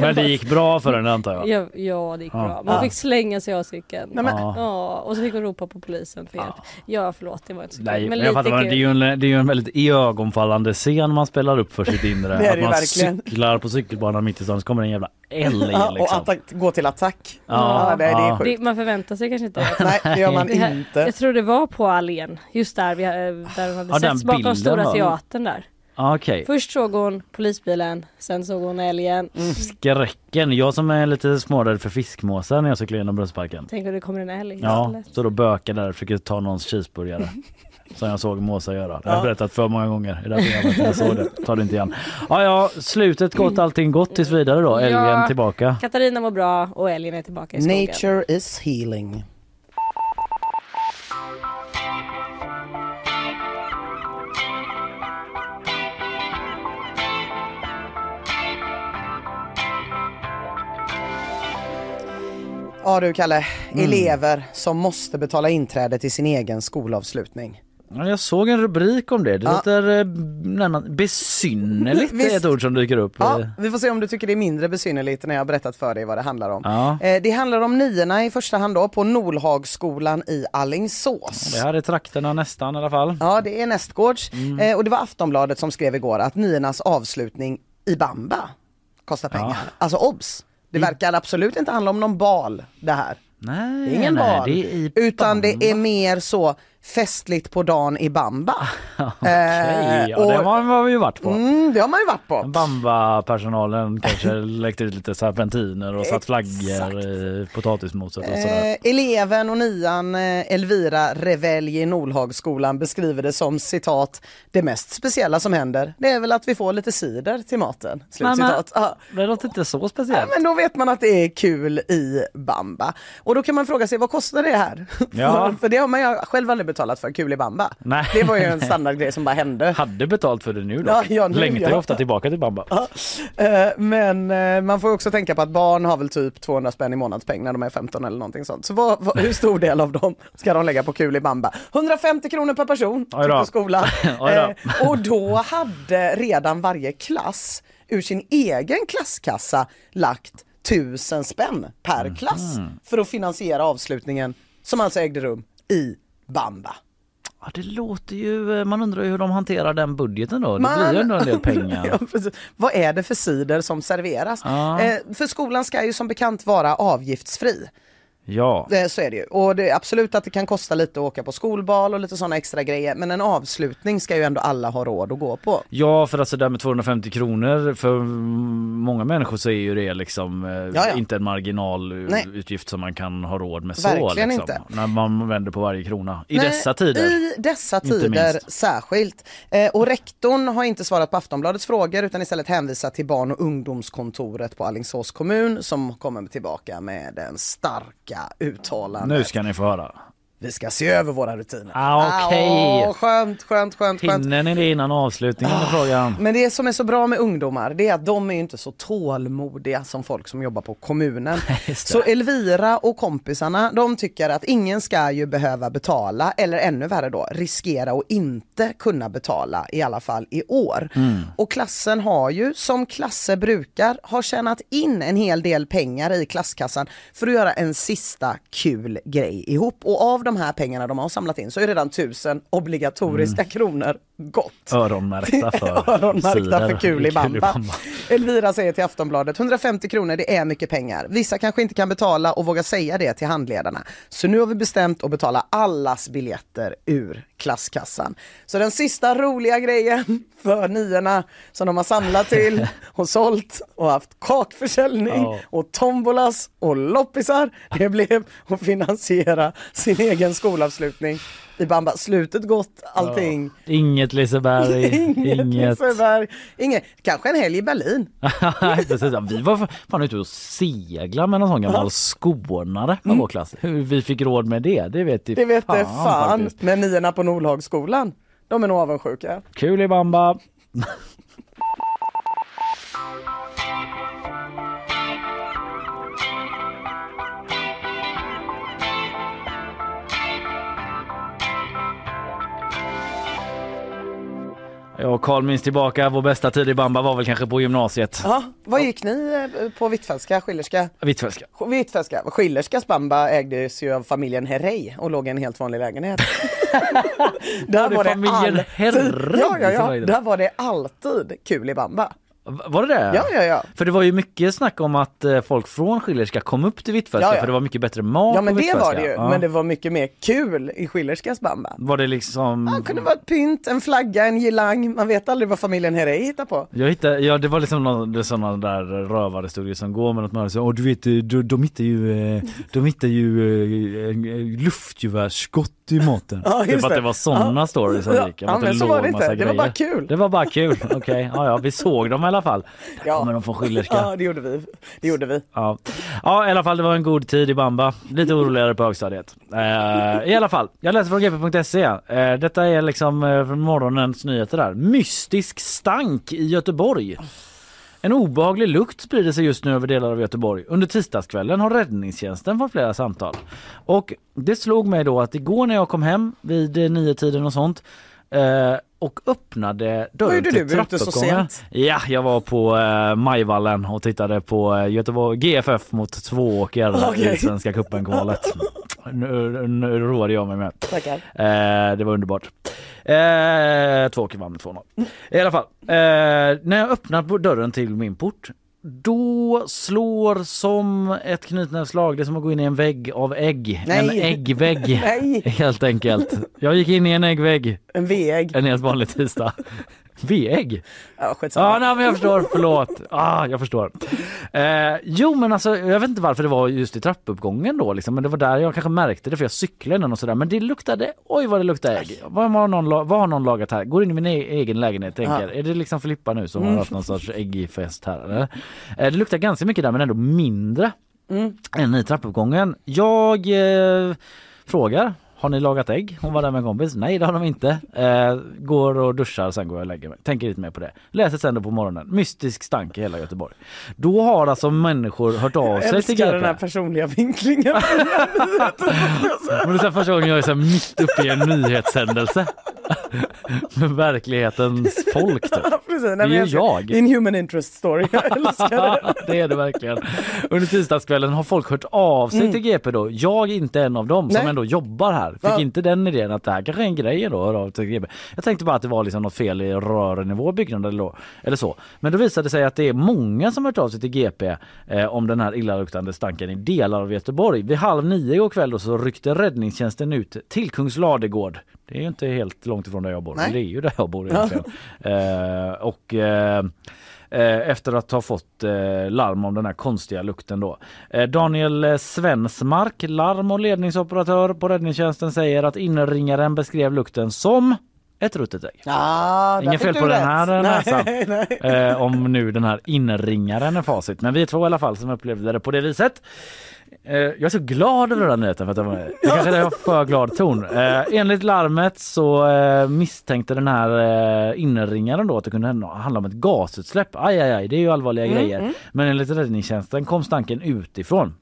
Men det gick bra för den antar jag. Ja, ja, det gick Ja. bra. Man Ja. fick slänga sig av cykeln. Nej, men- Ja. Och så fick hon ropa på polisen för hjälp. Ja, förlåt, det var inte så Nej, kul. men jag fattar, det är, ju en, det är ju en väldigt iögonfallande scen man spelar upp för sitt inre. Det är det att man verkligen. cyklar på cykelbanan mitt i stan så kommer en jävla älg Ja, och liksom. attack, gå till attack. Ja, Ja, det, det är ja. sjukt. Det, man förväntar sig kanske inte Nej, det gör man Det här- inte. Jag tror det var på allén, just där, vi, eh, där hade Ja, setts bakom Stora var- Teatern där. Ja, Okej. Först såg hon polisbilen, sen såg hon älgen. Mm. Skräcken. Jag som är lite smårädd för fiskmåsar när jag cyklar genom Brunnsparken. Tänk om det kommer en älg Ja, så då bökar där och försöker ta någons cheeseburgare. Som jag såg måsar göra. Det har jag berättat för många gånger i det här programmet. Jag såg det. Ta det inte igen. Ja, ja, slutet gott, allting gott tills vidare då. Älgen Ja. tillbaka. Katarina mår bra och älgen är tillbaka i skogen. Nature is healing. Ja du Kalle, Mm. elever som måste betala inträde till sin egen skolavslutning. Ja, jag såg en rubrik om det. Det Ja. låter eh, närmast besynnerligt. Visst. är ett ord som dyker upp. Ja, vi får se om du tycker det är mindre besynnerligt när jag berättat för dig vad det handlar om. Ja. Eh, Det handlar om niorna i första hand då på Nolhagsskolan i Alingsås. Det här är trakterna nästan i alla fall. Ja, det är nästgårds. Mm. Eh, och det var Aftonbladet som skrev igår att niornas avslutning i Bamba kostar pengar. Alltså obs! Det verkar absolut inte handla om någon bal det här. Nej, Det är ingen nej, bal. är utan det är mer så festligt på dagen i Bamba. Okej, ja, det har man ju varit på. Mm, det har man ju varit på. Bamba-personalen kanske läckte ut lite serpentiner och satt flaggor i potatismoset och sådär. Eh, eleven och nian eh, Elvira Revelj i Nolhagsskolan beskriver det som citat Det mest speciella som händer det är väl att vi får lite cider till maten. Ja. Det låter inte så Ja, speciellt. men då vet man att det är kul i Bamba. Och då kan man fråga sig vad kostar det här? Ja. för, för det har man ju själv aldrig betalat för, kul i Bamba. Nej. Det var ju en standardgrej som bara hände. Hade betalt för det nu då. Ja, ja, nu, Längtar ja. ofta tillbaka till Bamba. Eh, Men eh, man får också tänka på att barn har väl typ 200 spänn i månadspeng när de är 15 eller någonting sånt. Så vad, vad, hur stor del av dem ska de lägga på kul i Bamba? 150 kronor per person då. tycker skolan. Eh, Och då hade redan varje klass ur sin egen klasskassa lagt tusen spänn per klass för att finansiera avslutningen som alltså ägde rum i Bamba. Ja, det låter ju, man undrar ju hur de hanterar den budgeten då. Det Man- blir ju ändå en del pengar. Ja. Vad är det för cider som serveras? Ja. Eh, för skolan ska ju som bekant vara avgiftsfri. Ja. Så är det ju. Och det är absolut att det kan kosta lite att åka på skolbal och lite sådana extra grejer. Men en avslutning ska ju ändå alla ha råd att gå på. Ja för alltså där med 250 kronor för många människor så är ju det liksom eh, ja. inte en marginal Nej. utgift som man kan ha råd med så. Verkligen liksom, inte. När man vänder på varje krona. I Nej, dessa tider. I dessa tider särskilt. Eh, och rektorn har inte svarat på Aftonbladets frågor utan istället hänvisat till barn och ungdomskontoret på Alingsås kommun som kommer tillbaka med den starka uttalandet. Nu ska ni få höra vi ska se över våra rutiner. Ah, okej. åh, skönt, skönt, skönt, skönt. Hinner ni det innan avslutningen Ah. frågan? Men det som är så bra med ungdomar det är att de är inte så tålmodiga som folk som jobbar på kommunen. så Elvira och kompisarna de tycker att ingen ska ju behöva betala eller ännu värre då riskera att inte kunna betala i alla fall i år. Mm. Och klassen har ju som klasser brukar har tjänat in en hel del pengar i klasskassan för att göra en sista kul grej ihop. Och av de här pengarna de har samlat in så är redan tusen obligatoriska kronor gått. Öronmärkta för Öronmärkta för kul i i bamba. bamba. Elvira säger till Aftonbladet, 150 kronor det är mycket pengar. Vissa kanske inte kan betala och vågar säga det till handledarna. Så nu har vi bestämt att betala allas biljetter ur klasskassan. Så den sista roliga grejen för niorna som de har samlat till och sålt och haft kakförsäljning Ja. och tombolas och loppisar, det blev att finansiera sin egen skolavslutning i bamba. Slutet gott, allting. Inget Liseberg, Inget, inget. Liseberg, inget. Kanske en helg i Berlin. Precis. Ja, Vi var fan ute och segla med någon sån gammal skånare på vår klass. Hur vi fick råd med det, det vet Det vet det fan. faktiskt. Men niorna på Nordhagsskolan, de är nog avundsjuka. Kul i bamba. Jag och Carl minns tillbaka, vår bästa tid i bamba var väl kanske på gymnasiet. Ja, vad gick ni eh, på Hvitfeldtska, Schillerska? Hvitfeldtska. Hvitfeldtska. Schillerskas bamba ägdes ju av familjen Herrey och låg i en helt vanlig lägenhet. Där det familjen Herrey Ja, ja, ja. det? Där var det alltid kul i bamba. Var det det? Ja, ja, ja. För det var ju mycket snack om att eh, folk från Schillerska kom upp till Hvitfeldtska Ja, ja. för det var mycket bättre mat Ja men det var det ju, Ja. men det var mycket mer kul i Schillerskas bamba. Var det liksom... Det kunde vara ett pynt, en flagga, en girlang, man vet aldrig vad familjen Herrey hittar på. Jag hittade, ja det var liksom någon, sådana där rövarhistorier som går med något man säger, åh du vet de, de hittar ju, eh, de hittar ju eh, luftgevärsskott i maten. Ja, det just var att det. det var sådana Ja. stories som Ja, gick. ja, men så var det inte. Det var bara kul. Det var bara kul, okej. Ja, ja, vi såg dem i alla fall. Ja. Kommer de från Schillerska? Ja det gjorde vi. Det gjorde vi. Ja. ja, i alla fall det var en god tid i bamba. Lite oroligare på högstadiet. Eh, I alla fall, jag läser från gp.se. Eh, detta är liksom eh, från morgonens nyheter där. Mystisk stank i Göteborg. En obehaglig lukt sprider sig just nu över delar av Göteborg. Under tisdagskvällen har räddningstjänsten fått flera samtal. Och det slog mig då att igår när jag kom hem vid nio tiden och sånt eh, och öppnade dörren till du ute så trappuppgången. sent? Ja, jag var på eh, Majvallen och tittade på eh, Göteborg GFF mot Tvååker Okej. i Svenska cupen-kvalet. nu, nu roade jag mig med. Eh, det var underbart. Eh, Tvååker vann med 2-0. I alla fall, eh, när jag öppnar på dörren till min port då slår som ett knytnävsslag, det är som att gå in i en vägg av ägg. Nej. En äggvägg helt enkelt. Jag gick in i en äggvägg En V-ägg. en helt vanlig tisdag. V-ägg? Ja skitsamma. Ja, nej, men jag förstår. Förlåt. Ah, jag förstår. Eh, jo, men alltså, jag vet inte varför det var just i trappuppgången då, liksom, men det var där jag kanske märkte det, för jag cyklade innan och sådär. Men det luktade, oj vad det luktade ägg. Vad har någon, vad har någon lagat här? Går in i min e- egen lägenhet, tänker, Ja. är det liksom Filippa nu som Mm. har haft någon sorts äggfest här? Eller? Eh, det luktar ganska mycket där, men ändå mindre Mm. än i trappuppgången. Jag eh, frågar har ni lagat ägg? Hon var där med en kompis. Nej det har de inte. Eh, går och duschar sen går jag och lägger mig. Tänker lite mer på det. Läser sen då på morgonen. Mystisk stank i hela Göteborg. Då har alltså människor hört av Jag sig till älskar den GP. här personliga vinklingen. Men det är första gången jag är så mitt uppe i en nyhetshändelse. Med verklighetens folk typ. Precis, nej, Det är men ju älskar- jag. Det är en human interest story, jag älskar det. det är det verkligen. Under tisdagskvällen har folk hört av sig Mm. till GP då. Jag är inte en av dem som Nej. ändå jobbar här. Fick Ja. inte den idén att det här kanske är en grej då, höra av till GP. Jag tänkte bara att det var liksom något fel i rören i vår byggnad eller, eller så. Men då visade det sig att det är många som hört av sig till GP eh, om den här illaluktande stanken i delar av Göteborg. Vid halv nio igår kväll då så ryckte räddningstjänsten ut till Kungsladegård. Det är ju inte helt långt ifrån där jag bor. Nej. Det är ju där jag bor egentligen. eh, och eh, eh, efter att ha fått eh, larm om den här konstiga lukten då. Eh, Daniel eh, Svensmark, larm och ledningsoperatör på räddningstjänsten säger att inringaren beskrev lukten som ett ruttet ägg. Där Inget fel på den rätt. här näsan. Nej, nej. Eh, om nu den här inringaren är facit. Men vi är två i alla fall som upplevde det på det viset. Eh, jag är så glad över den här nyheten för att jag, jag kanske är för glad ton. Eh, enligt larmet så eh, misstänkte den här eh, inringaren då att det kunde handla om ett gasutsläpp. Aj, aj, aj, det är ju allvarliga Mm, grejer. mm. Men enligt räddningstjänsten kom stanken utifrån.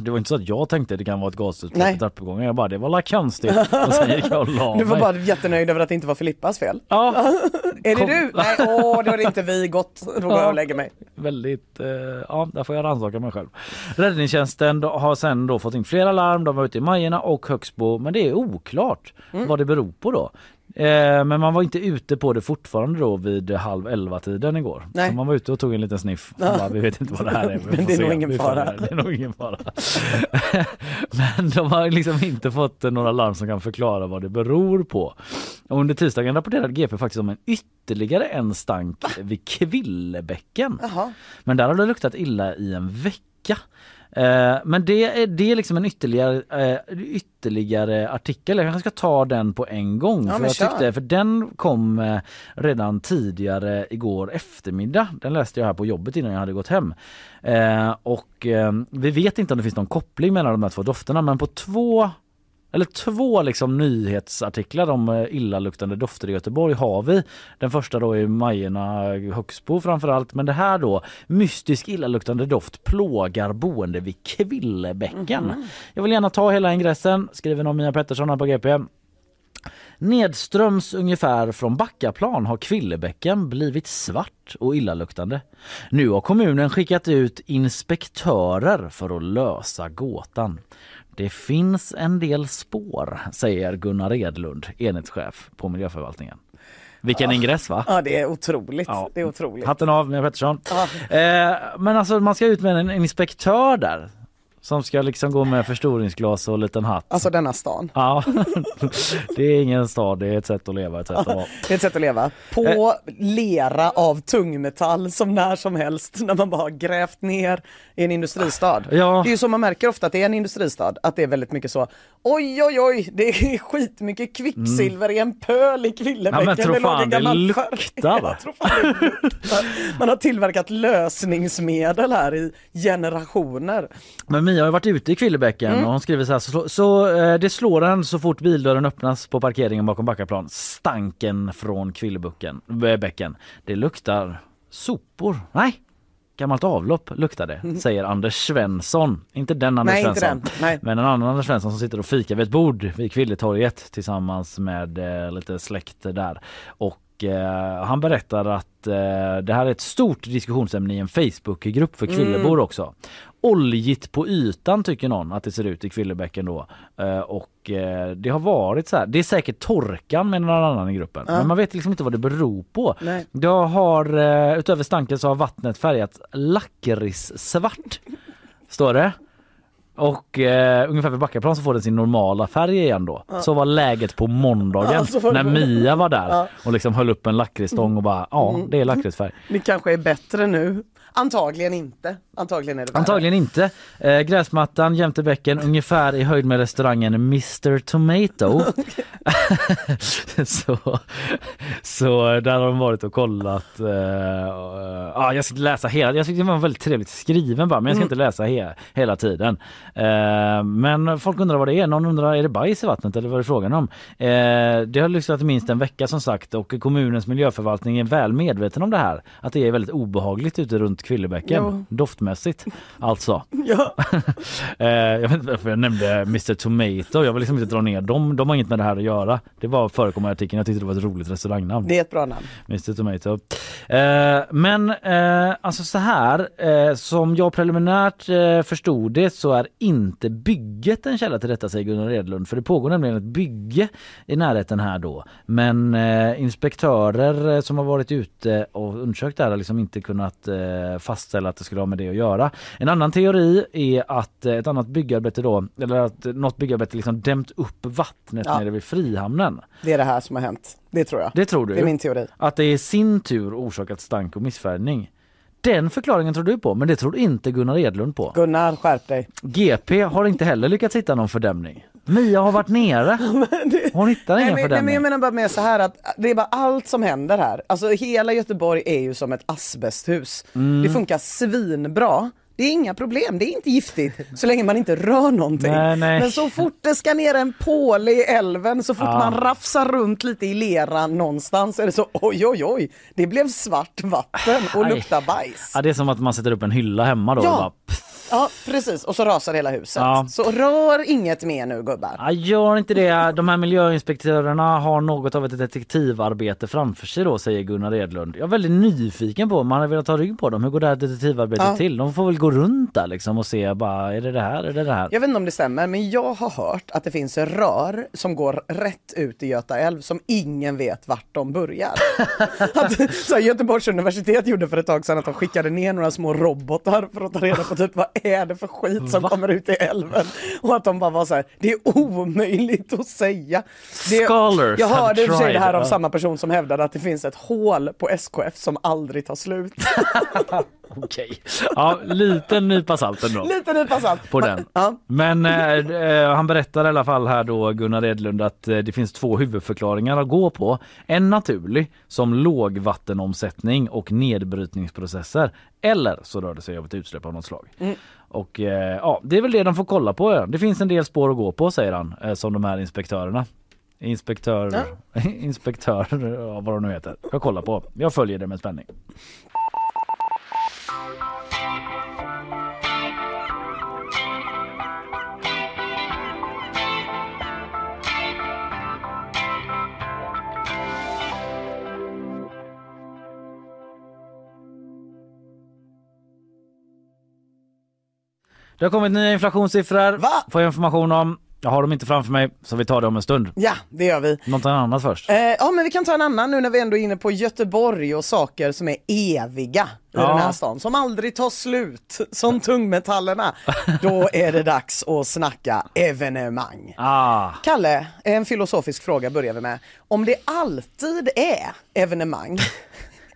Det var inte så att jag tänkte att det kan vara ett gasutsläpp i trappuppgången. Jag bara, det var la konstigt. Och sen gick jag och la Du var bara jättenöjd över att det inte var Filippas fel. Ja. är det Kom- du? Nej, åh, då är det inte vi. Gott, då går jag och lägger mig. Väldigt, eh, ja där får jag rannsaka mig själv. Räddningstjänsten har sen då fått in flera larm, de var ute i Majorna och Högsbo men det är oklart Mm. vad det beror på då. Eh, men man var inte ute på det fortfarande då vid halv elva tiden igår. Nej. Så man var ute och tog en liten sniff. Ja. Bara, vi vet inte vad det här är. Men det är nog ingen fara. Det är nog ingen fara. men de har liksom inte fått några larm som kan förklara vad det beror på. Och under tisdagen rapporterade GP faktiskt om en ytterligare en stank vid Kvillebäcken. Jaha. Men där har det luktat illa i en vecka. Eh, men det är, det är liksom en ytterligare, eh, ytterligare artikel. Jag kanske ska ta den på en gång. Ja, för, jag tyckte, för den kom eh, redan tidigare igår eftermiddag. Den läste jag här på jobbet innan jag hade gått hem. Och vi vet inte om det finns någon koppling mellan de här två dofterna men på två eller två liksom nyhetsartiklar om eh, illaluktande dofter i Göteborg har vi. Den första då är Majorna Högsbo framförallt men det här då mystisk illaluktande doft plågar boende vid Kvillebäcken. Mhm. Jag vill gärna ta hela ingressen skriven av Mia Pettersson här på GP. Nedströms ungefär från Backaplan har Kvillebäcken blivit svart och illaluktande. Nu har kommunen skickat ut inspektörer för att lösa gåtan. Det finns en del spår, säger Gunnar Edlund, enhetschef på miljöförvaltningen. Vilken Ja. ingress va? Ja, det är otroligt. Det är otroligt. Hatten av Mia Pettersson. Eh, men alltså man ska ut med en inspektör där. Som ska liksom gå med förstoringsglas och liten hatt. Alltså denna stan. Ja, det är ingen stad, det är ett sätt att leva, ett sätt att vara. Det är ett sätt att leva. På lera av tungmetall som när som helst när man bara har grävt ner i en industristad. Ja. Det är ju så man märker ofta att det är en industristad, att det är väldigt mycket så oj oj oj, det är skitmycket kvicksilver i en pöl i Kvillebäcken. Ja, men tro det luktar va? Fan det luktar. Man har tillverkat lösningsmedel här i generationer. Men Mia har varit ute i Kvillebäcken Mm. och hon skriver så här, så, så eh, det slår en så fort bildörren öppnas på parkeringen bakom Backaplan. Stanken från Kvillebucken, äh, bäcken. Det luktar sopor. Nej, gammalt avlopp luktar det, säger Anders Svensson. Inte den Anders Mm. Nej, Svensson, den. Men en annan Anders Svensson som sitter och fikar vid ett bord vid Kvilletorget tillsammans med eh, lite släkt där. Och eh, han berättar att eh, det här är ett stort diskussionsämne i en Facebookgrupp för Kvillebor Mm. också. Oljigt på ytan tycker någon att det ser ut i Kvillebäcken då. Eh, och eh, det har varit så här. Det är säkert torkan med någon annan i gruppen. Ja. Men man vet liksom inte vad det beror på. Nej. Jag har, eh, utöver stanken så har vattnet färgat lakritssvart. Står det. Och eh, ungefär vid Backaplan så får den sin normala färg igen då. Ja. Så var läget på måndagen Ja, när Mia var där Ja. och liksom höll upp en lakritsstång och bara ja Mm. det är lakritsfärg. Det kanske är bättre nu. Antagligen inte. Antagligen är det värre. Antagligen inte. Eh, gräsmattan jämte bäcken ungefär i höjd med restaurangen Mr Tomato. så, så där har de varit och kollat. Eh, ah, jag ska inte läsa hela, jag tyckte det var väldigt trevligt skriven bara men jag ska Mm. inte läsa he, hela tiden. Eh, men folk undrar vad det är. Någon undrar är det bajs i vattnet eller vad är det frågan om? Eh, det har lyssnat minst en vecka som sagt och kommunens miljöförvaltning är väl medveten om det här. Att det är väldigt obehagligt ute runt Kvillebäcken. Jo. Doftmässigt alltså. Ja. Eh, jag vet inte varför jag nämnde Mr Tomato. Jag vill liksom inte dra ner dem. De har inget med det här att göra. Det var förekommande i artikeln. Jag tyckte det var ett roligt restaurangnamn. Det är ett bra namn. Mr Tomato. Eh, men eh, alltså så här, som jag preliminärt förstod det så är inte bygget en källa till detta säger Gunnar Edlund. För det pågår nämligen ett bygge i närheten här då. Men inspektörer som har varit ute och undersökt det här har liksom inte kunnat fastställa att det skulle ha med det att göra. En annan teori är att eh, ett annat byggarbete då, eller att något byggarbete liksom dämt upp vattnet Ja. nere vid Frihamnen. Det är det här som har hänt. Det tror jag. Det tror du? Det är min teori. Att det i sin tur orsakat stank och missfärgning. Den förklaringen tror du på, men det tror inte Gunnar Edlund på. Gunnar, skärp dig. GP har inte heller lyckats hitta någon fördämning. Mia har varit nere. Hon hittar Nej, ingen men, nej, men fördämning. jag menar bara med så här att det är bara allt som händer här. Alltså hela Göteborg är ju som ett asbesthus. Mm. Det funkar svinbra Det är inga problem, det är inte giftigt så länge man inte rör någonting. Nej, nej. Men så fort det ska ner en påle i älven, så fort Ja. man rafsar runt lite i leran någonstans är det så oj oj oj, det blev svart vatten och luktar bajs. Ja, det är som att man sätter upp en hylla hemma då. Ja. Och bara, pff, Ja precis, och så rasar hela huset. Ja. Så rör inget mer nu gubbar. ja, gör inte det. De här miljöinspektörerna har något av ett detektivarbete framför sig då, säger Gunnar Edlund. Jag är väldigt nyfiken på man har velat ta rygg på dem. Hur går det här detektivarbetet Ja. till? De får väl gå runt där liksom och se bara, är det det här, är det det här? Jag vet inte om det stämmer, men jag har hört att det finns rör som går rätt ut i Göta älv som ingen vet vart de börjar. att, så här, Göteborgs universitet gjorde för ett tag sedan att de skickade ner några små robotar för att ta reda på typ vad är det för skit som Va? kommer ut i älven. Och att de bara var så här, det är omöjligt att säga. Det, Scholars jag hörde i och för sig det här av samma person som hävdade att det finns ett hål på SKF som aldrig tar slut. Okej. Ja, liten nypa salt ändå. Lite nypa salt. på den. Ja. Men eh, eh, han berättar i alla fall här då Gunnar Edlund att eh, det finns två huvudförklaringar att gå på. En naturlig som lågvattenomsättning och nedbrytningsprocesser. Eller så rör det sig om ett utsläpp av något slag. Mm. Och eh, ja, det är väl det de får kolla på. ja. Det finns en del spår att gå på säger han, eh, som de här inspektörerna. Inspektör, inspektör, ja, vad de nu heter. Jag kollar på. Jag följer det med spänning. Det har kommit nya inflationssiffror. Va? Får jag information om. Jag har dem inte framför mig så vi tar det om en stund. Ja, det gör vi. Något annat först. Eh, ja, men vi kan ta en annan nu när vi ändå är inne på Göteborg och saker som är eviga i Ja. den här stan, som aldrig tar slut, som tungmetallerna. Då är det dags att snacka evenemang. Ah, Kalle, en filosofisk fråga börjar vi med. Om det alltid är evenemang,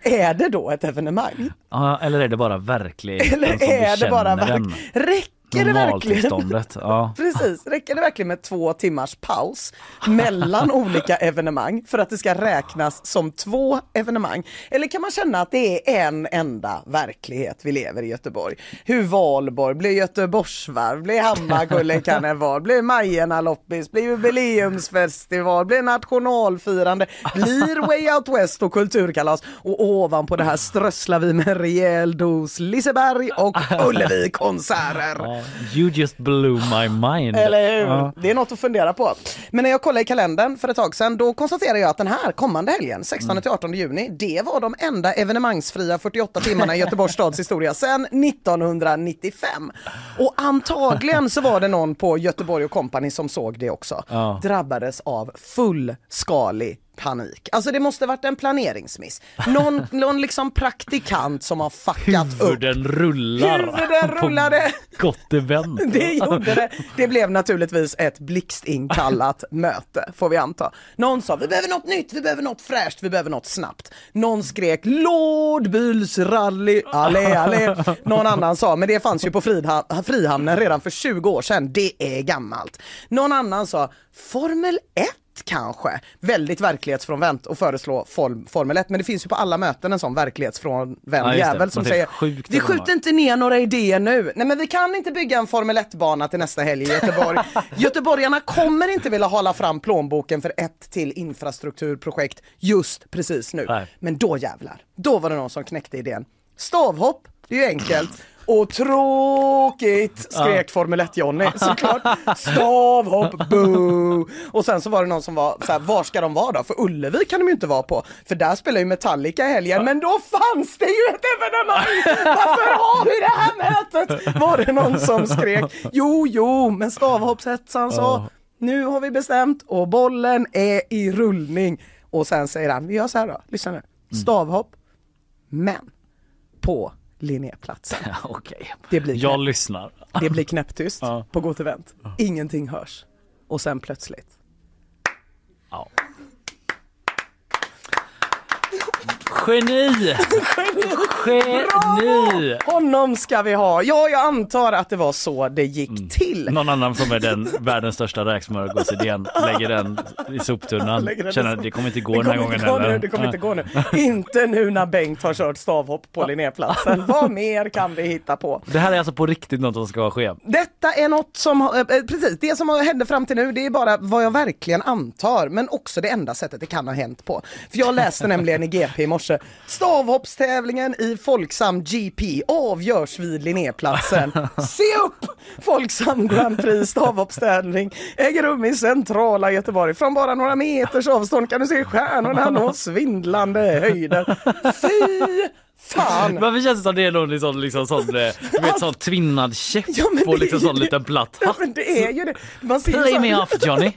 är det då ett evenemang? ja, eller är det bara verkligheten Eller som vi är det bara känner den? verk- Räcker det verkligen? Ja. Precis, räcker det verkligen med två timmars paus mellan olika evenemang för att det ska räknas som två evenemang? Eller kan man känna att det är en enda verklighet vi lever i Göteborg? Hur valborg, blir Göteborgsvarv, blir Hammarkullekarneval, blir Majerna loppis, blir jubileumsfestival, blir nationalfirande, blir Way Out West och kulturkalas och ovanpå det här strösslar vi med en rejäl dos Liseberg och Ullevi-konserter. Ja, You just blew my mind. Eller hur? Ja. Det är något att fundera på. Men när jag kollade i kalendern för ett tag sedan, då konstaterade jag att den här kommande helgen, 16-18 juni, det var de enda evenemangsfria 48 timmarna i Göteborgs stads historia sedan 1995. Och antagligen så var det någon på Göteborg och Company som såg det också. Ja. Drabbades av fullskalig panik. Alltså det måste varit en planeringsmiss. Någon, någon liksom praktikant som har fuckat upp. Huvuden rullar. Huvuden rullade. Gott event. Det gjorde det. Det blev naturligtvis ett blixtinkallat möte, får vi anta. Någon sa vi behöver något nytt, vi behöver något fräscht, vi behöver något snabbt. Någon skrek lådbilsrally, allé allé. Någon annan sa, men det fanns ju på Fridha- Frihamnen redan för 20 år sedan, det är gammalt. Någon annan sa Formel 1 kanske. Väldigt verklighetsfrånvänt att föreslå form, Formel 1 men det finns ju på alla möten en sån verklighetsfrånvänd Ja, jävel som säger vi evenemang." skjuter inte ner några idéer nu. Nej men vi kan inte bygga en Formel 1-bana till nästa helg i Göteborg. Göteborgarna kommer inte vilja hålla fram plånboken för ett till infrastrukturprojekt just precis nu. Nej. Men då jävlar, då var det någon som knäckte idén. Stavhopp, det är ju enkelt. Och tråkigt skrek Formel 1-Johnny såklart. Stavhopp, boo! Och sen så var det någon som var så här, var ska de vara då? För Ullevi kan de ju inte vara på. För där spelar ju Metallica i helgen, men då fanns det ju ett evenemang! Varför har vi det här mötet? Var det någon som skrek. Jo, jo, men stavhoppshetsan sa, nu har vi bestämt och bollen är i rullning. Och sen säger han, vi gör så här då, lyssna nu. Stavhopp, men på Linnéplatsen. Okej. Det blir Jag lyssnar. Det blir knäpptyst på Gott Event. Ingenting hörs. Och sen plötsligt. Ja. Geni! Geni! Honom ska vi ha. Ja, jag antar att det var så det gick Mm. till. Någon annan som är den världens största räksmörgåsidén lägger den i soptunnan. Lägger den i Känner att det kommer inte gå den här gången gå nu, heller. det kommer inte gå nu. Inte nu när Bengt har kört stavhopp på Linnéplatsen. Vad mer kan vi hitta på? Det här är alltså på riktigt något som ska ske. Detta är något som, har- eh, precis, det som har hänt fram till nu det är bara vad jag verkligen antar men också det enda sättet det kan ha hänt på. För jag läste nämligen i GP i morse, stavhoppstävlingen i Folksam GP avgörs vid Linnéplatsen. Se upp! Folksam Grand Prix stavhoppstävling äger rum i centrala Göteborg. Från bara några meters avstånd kan du se stjärnorna nå svindlande höjder. Fy fan! Varför känns det som det är någon liksom, liksom sån, eh, du vet, sån tvinnad käpp Ja, det liksom sån det. liten platt Ja, hatt? men det är ju det. Man ser Play så- me off Johnny!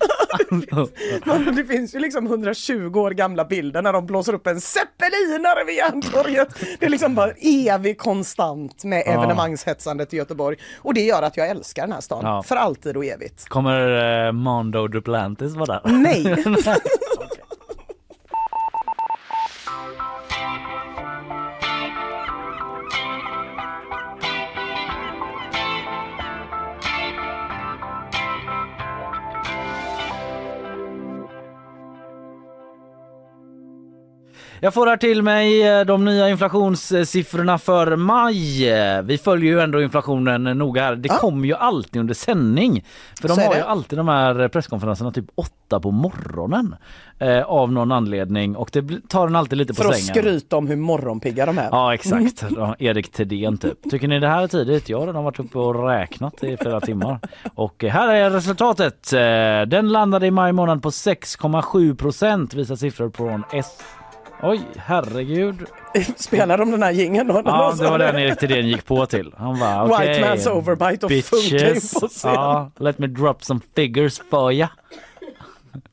Man, det finns ju liksom 120 år gamla bilder när de blåser upp en zeppelinare vid Järntorget. Det är liksom bara evig konstant med Ja. evenemangshetsandet i Göteborg. Och det gör att jag älskar den här stan. Ja. För alltid och evigt. Kommer eh, Mondo Duplantis vara där? Nej! Jag får här till mig eh, de nya inflationssiffrorna för maj. Eh, Vi följer ju ändå inflationen noga här. Det kommer ju alltid under sändning. För de Så har ju alltid de här presskonferenserna typ åtta på morgonen. Eh, av någon anledning och det tar den alltid lite på För att sängen. skryta om hur morgonpigga de är. Ja exakt, Ja, Erik Thedéen typ. Tycker ni det här är tidigt? Jag har redan varit uppe och räknat i flera timmar. Och eh, här är resultatet. Eh, Den landade i maj månad på 6,7 procent visar siffror från S. Oj, herregud. Spelar de den här jingeln då? Ja, det var den Erik Thedéen gick på till. Han bara White okej. man's overbite och in på scen. Ja, let me drop some figures for ya.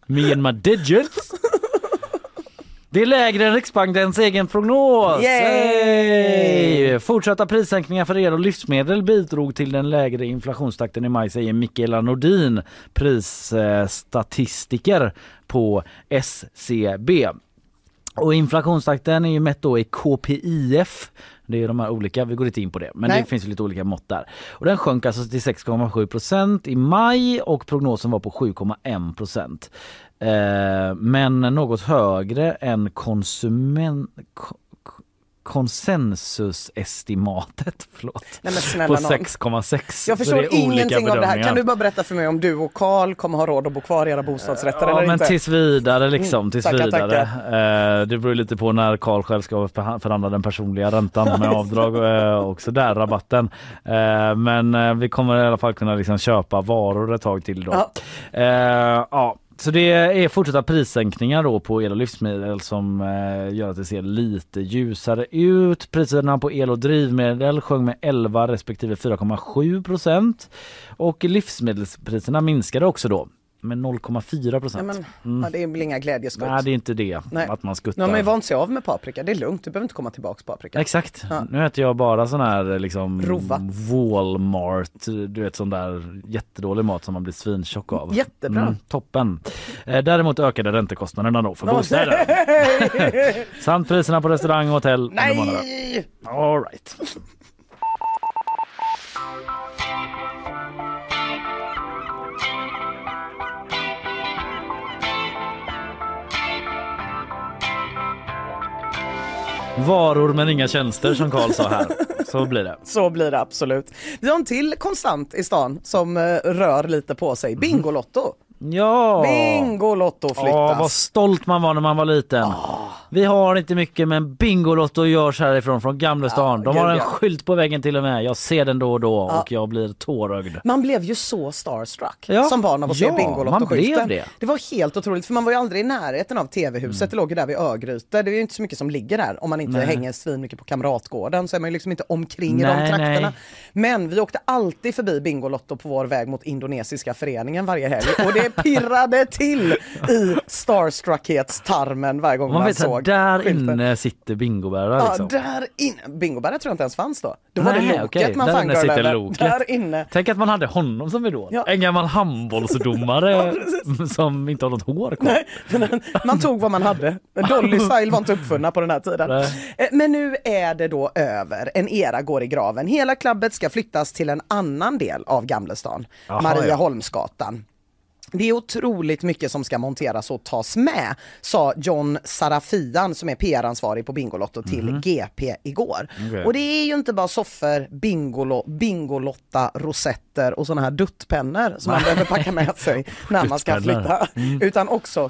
Me and my digits. Det är lägre än Riksbankens egen prognos. Yay! Fortsatta prissänkningar för el och livsmedel bidrog till den lägre inflationstakten i maj säger Mikaela Nordin, prisstatistiker på SCB. Och inflationstakten är ju mätt då i KPIF. Det är de här olika, vi går inte in på det, men Nej. det finns ju lite olika mått där. Och den sjönk alltså till 6,7 procent i maj och prognosen var på 7,1 procent. Eh, men något högre än konsument... ko- ko- konsensusestimatet förlåt, Nej, på nån. 6,6. Jag Så förstår ingenting av det här. Kan du bara berätta för mig om du och Karl kommer ha råd att bo kvar i era bostadsrätter Ja eller men inte? tills vidare liksom, Mm, tills tackar, vidare. Eh, det beror lite på när Karl själv ska förha- förhandla den personliga räntan med avdrag eh, och sådär rabatten. Eh, men vi kommer i alla fall kunna liksom köpa varor ett tag till då. Ja. Ja. Så det är fortsatta prissänkningar då på el och livsmedel som eh, gör att det ser lite ljusare ut. Priserna på el och drivmedel sjöng med 11 respektive 4,7 procent. Och livsmedelspriserna minskade också då med 0,4 Ja, procent. Mm. ja, det är väl inga glädjeskutt. Nej det är inte det Nej. att man skuttar. Nu har man ju vant sig av med paprika, det är lugnt, du behöver inte komma tillbaks paprika. Exakt. Ja. Nu äter jag bara sån här liksom Rova. Walmart, du vet sån där jättedålig mat som man blir svintjock av. Mm, Jättebra. toppen. Eh, däremot ökade räntekostnaderna då för bostäder. Samt priserna på restaurang och hotell. Nej! All right. Varor men inga tjänster som Karl sa här. Så blir det. Så blir det absolut. Vi har en till konstant i stan som eh, rör lite på sig. Bingolotto. Ja! Bingolotto Ja, flyttas. vad stolt man var när man var liten. Vi har inte mycket men Bingolotto görs härifrån från Gamlestan. De har en ja. skylt på väggen till och med. Jag ser den då och då Ja. och jag blir tårögd. Man blev ju så starstruck Ja. som barn av att se Ja, Bingolotto-skylten. det. Det var helt otroligt för man var ju aldrig i närheten av TV-huset. Det låg ju där vid Örgryte. Det är ju inte så mycket som ligger där om man inte Nej. hänger svinmycket på Kamratgården så är man ju liksom inte omkring i Nej, de trakterna. nej. Men vi åkte alltid förbi Bingolotto på vår väg mot indonesiska föreningen varje helg och det pirrade till i starstruckhetstarmen varje gång man, Man vet såg där skylten. inne sitter bingobärare Ja, liksom. där inne. Bingobärare tror jag inte ens fanns då. Då var det loket man fangirlade. Där inne. Tänk att man hade honom som idol. Ja. En gammal handbollsdomare som inte har något hår kvar. Nej, man tog vad man hade. Dolly style var inte uppfunna på den här tiden. Nej. Eh, Men nu är det då över. En era går i graven. Hela klubbet ska flyttas till en annan del av Gamlestan. Jaha, Marieholmsgatan. Det är otroligt mycket som ska monteras och tas med, sa John Sarafian som är PR-ansvarig på Bingolotto till GP igår. Okej. Och det är ju inte bara soffor, bingolo, Bingolotta, rosetter och sådana här duttpennor som man behöver packa med sig när man ska flytta. Utan också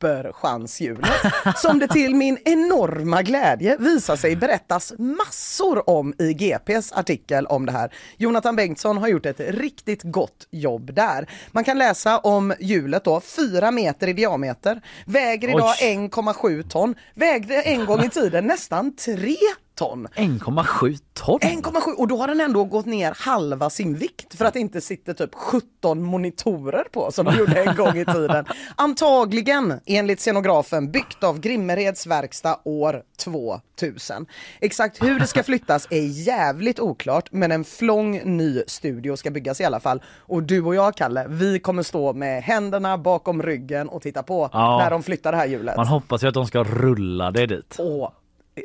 superchanshjulet som det till min enorma glädje visar sig berättas massor om i GPs artikel om det här. Jonathan Bengtsson har gjort ett riktigt gott jobb där. Man kan läsa om hjulet då, 4 meter i diameter, väger idag Oj. 1,7 ton, vägde en gång i tiden nästan 3 ton. 1,7 ton? 1,7 och då har den ändå gått ner halva sin vikt för att det inte sitter typ 17 monitorer på som det gjorde en gång i tiden. Antagligen enligt scenografen byggt av Grimmereds verkstad år 2000. Exakt hur det ska flyttas är jävligt oklart men en flång ny studio ska byggas i alla fall. Och du och jag Kalle, vi kommer stå med händerna bakom ryggen och titta på Ja. när de flyttar det här hjulet. Man hoppas ju att de ska rulla det dit. Åh,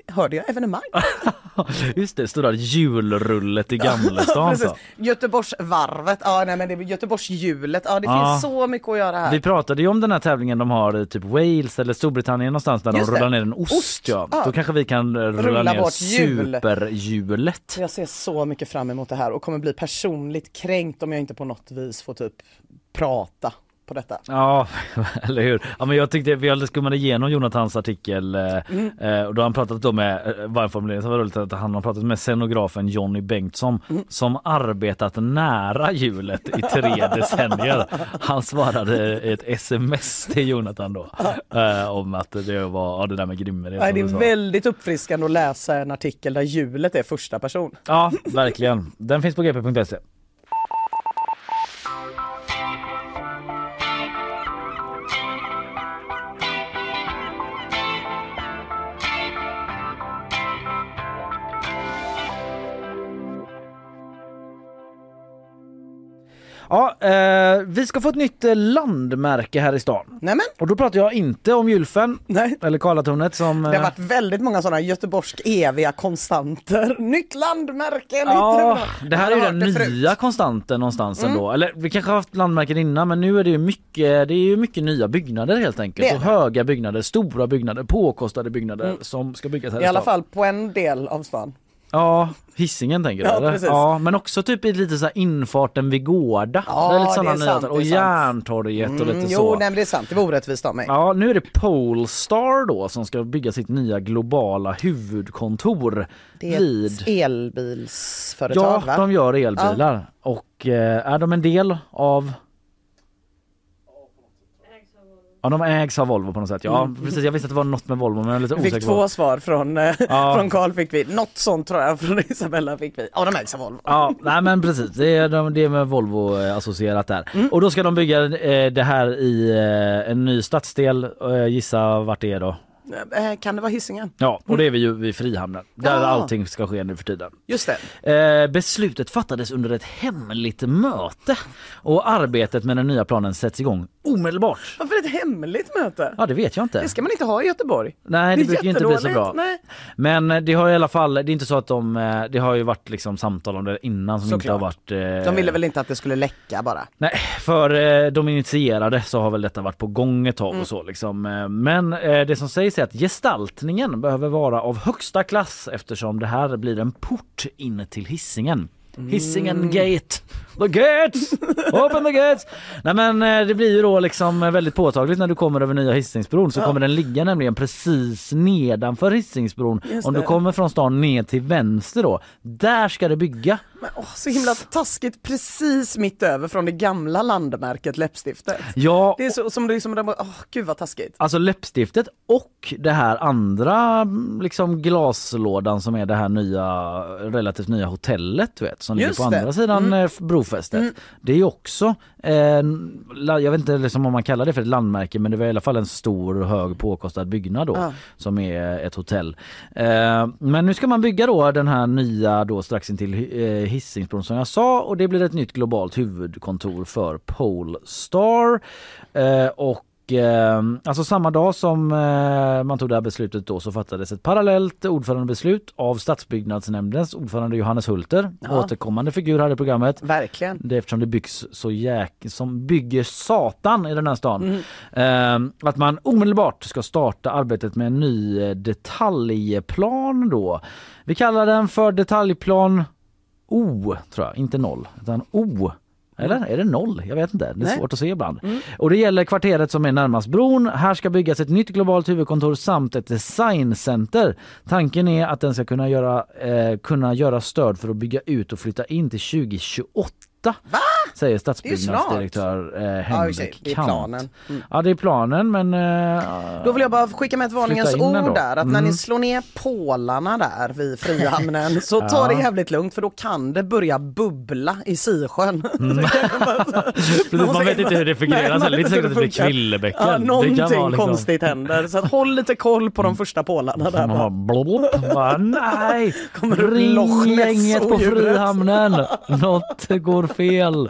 hörde jag evenemang? Just det, stora julrullet i Gamlestan. Så. Göteborgsvarvet, ja nej men det är Göteborgshjulet, ja det Ja. finns så mycket att göra här. Vi pratade ju om den här tävlingen de har i typ Wales eller Storbritannien någonstans där Just de det. rullar ner en ost. Ost, Ja. ja. Då kanske vi kan eh, rulla, Rulla ner superhjulet. Jag ser så mycket fram emot det här och kommer bli personligt kränkt om jag inte på något vis får typ prata på detta. Ja, eller hur? Ja, men jag tyckte vi skummade igenom Jonathans artikel eh, Mm. eh, och då har han pratat då med, eh, var en formulering som var roligt att han har pratat med scenografen Jonny Bengtsson Mm. som arbetat nära hjulet i tre decennier. Han svarade ett sms till Jonathan då om att det var ja, det där med Grimmered. Nej, som det är väldigt uppfriskande att läsa en artikel där hjulet är första person. Ja, verkligen. Den finns på gp.se. Ja, eh, vi ska få ett nytt eh, landmärke här i stan. Nämen, Och då pratar jag inte om Gylfen nej. eller Karlatornet som... Det eh, har varit väldigt många sådana göteborgsk eviga konstanter. Nytt landmärke! Ja, nytt- det här är ju den nya konstanten någonstans ändå. Eller vi kanske har haft landmärken innan men nu är det ju mycket, det är ju mycket nya byggnader helt enkelt. Och höga byggnader, stora byggnader, påkostade byggnader som ska byggas här I alla stan. fall på en del av stan. Ja, Hisingen tänker du Ja, eller? precis. Ja, men också typ i lite så här infarten vid Gårda. Ja, det är lite sådana det är sant, och det är sant. Järntorget och Mm, lite jo, så. nej men det är sant. Det var orättvist av mig. Ja, nu är det Polestar då som ska bygga sitt nya globala huvudkontor Det är vid ett elbilsföretag Ja, va? de gör elbilar och eh, är de en del av Ja, de ägs av Volvo på något sätt. Ja, precis. Jag visste att det var något med Volvo men jag är lite Vi fick osäker två på. svar från, eh, Ja. från Carl fick vi. Något sånt tror jag från Isabella fick vi. Ja, de ägs av Volvo. Ja, nej men precis. Det är, de, det är med Volvo eh, associerat där. Mm. Och då ska de bygga eh, det här i eh, en ny stadsdel. Eh, gissa vart det är då? Eh, Kan det vara Hisingen? Ja, och det är vi ju vid Frihamnen. Där Ja. allting ska ske nu för tiden. Just det. Eh, beslutet fattades under ett hemligt möte och arbetet med den nya planen sätts igång omedelbart. Varför ett hemligt möte? Ja, det vet jag inte. Det ska man inte ha i Göteborg. Nej, det, är brukar ju inte bli så bra. Nej. Men eh, det har i alla fall, det är inte så att de, eh, det har ju varit liksom samtal om det innan som inte Såklart. har varit... eh, De ville väl inte att det skulle läcka bara? Nej, för eh, de initierade så har väl detta varit på gång ett tag Mm. och så liksom. Eh, Men eh, det som sägs är att gestaltningen behöver vara av högsta klass eftersom det här blir en port in till hissingen. Mm. gate! The gates! Open the gates! Nej men eh, det blir ju då liksom eh, väldigt påtagligt när du kommer över nya Hisingsbron så Ja. kommer den ligga nämligen precis nedanför Hisingsbron. Om du kommer från stan ner till vänster då, där ska det bygga. Men, åh, så himla taskigt precis mitt över från det gamla landmärket läppstiftet. Ja, Det är så, som det är som det, åh gud vad taskigt. Alltså läppstiftet och det här andra liksom glaslådan som är det här nya relativt nya hotellet du vet som ligger Just på det. andra sidan Mm. eh, brofästet. Mm. Det är ju också, eh, jag vet inte liksom om man kallar det för ett landmärke men det var i alla fall en stor hög påkostad byggnad då Ja. som är ett hotell. Eh, men nu ska man bygga då den här nya då strax intill eh, Hisingsbron som jag sa och det blir ett nytt globalt huvudkontor för Polestar. Eh, och eh, alltså samma dag som eh, man tog det här beslutet då så fattades ett parallellt ordförandebeslut av stadsbyggnadsnämndens ordförande Johannes Hulter, Ja. återkommande figur här i programmet. Verkligen. Det är eftersom det byggs så jäk som bygger satan i den här stan. Mm. Eh, att man omedelbart ska starta arbetet med en ny detaljplan då. Vi kallar den för detaljplan O tror jag, inte noll utan O. Eller är det noll? Jag vet inte. Det är Nej. svårt att se ibland. Och det gäller kvarteret som är närmast bron. Här ska byggas ett nytt globalt huvudkontor samt ett designcenter. Tanken är att den ska kunna göra, eh, kunna göra stöd för att bygga ut och flytta in till 2028. Säger stadsbyggnadsdirektör eh, Ja, Henrik sig, det är Kant. planen. Mm. Ja det är planen men... Eh, Då vill jag bara skicka med ett varningens ord där att när Mm. ni slår ner pålarna där vid Frihamnen så ta Ja. det jävligt lugnt för då kan det börja bubbla i Sisjön. Mm. Man vet inte hur det fungerar. sen. Lite säkert att det blir Kvillebäcken. Ja, Det någonting liksom- konstigt händer så att håll lite koll på de första pålarna där. Man bara. nej! Kommer upp Ring Loch Ness gänget på. Frihamnen! Något går fel.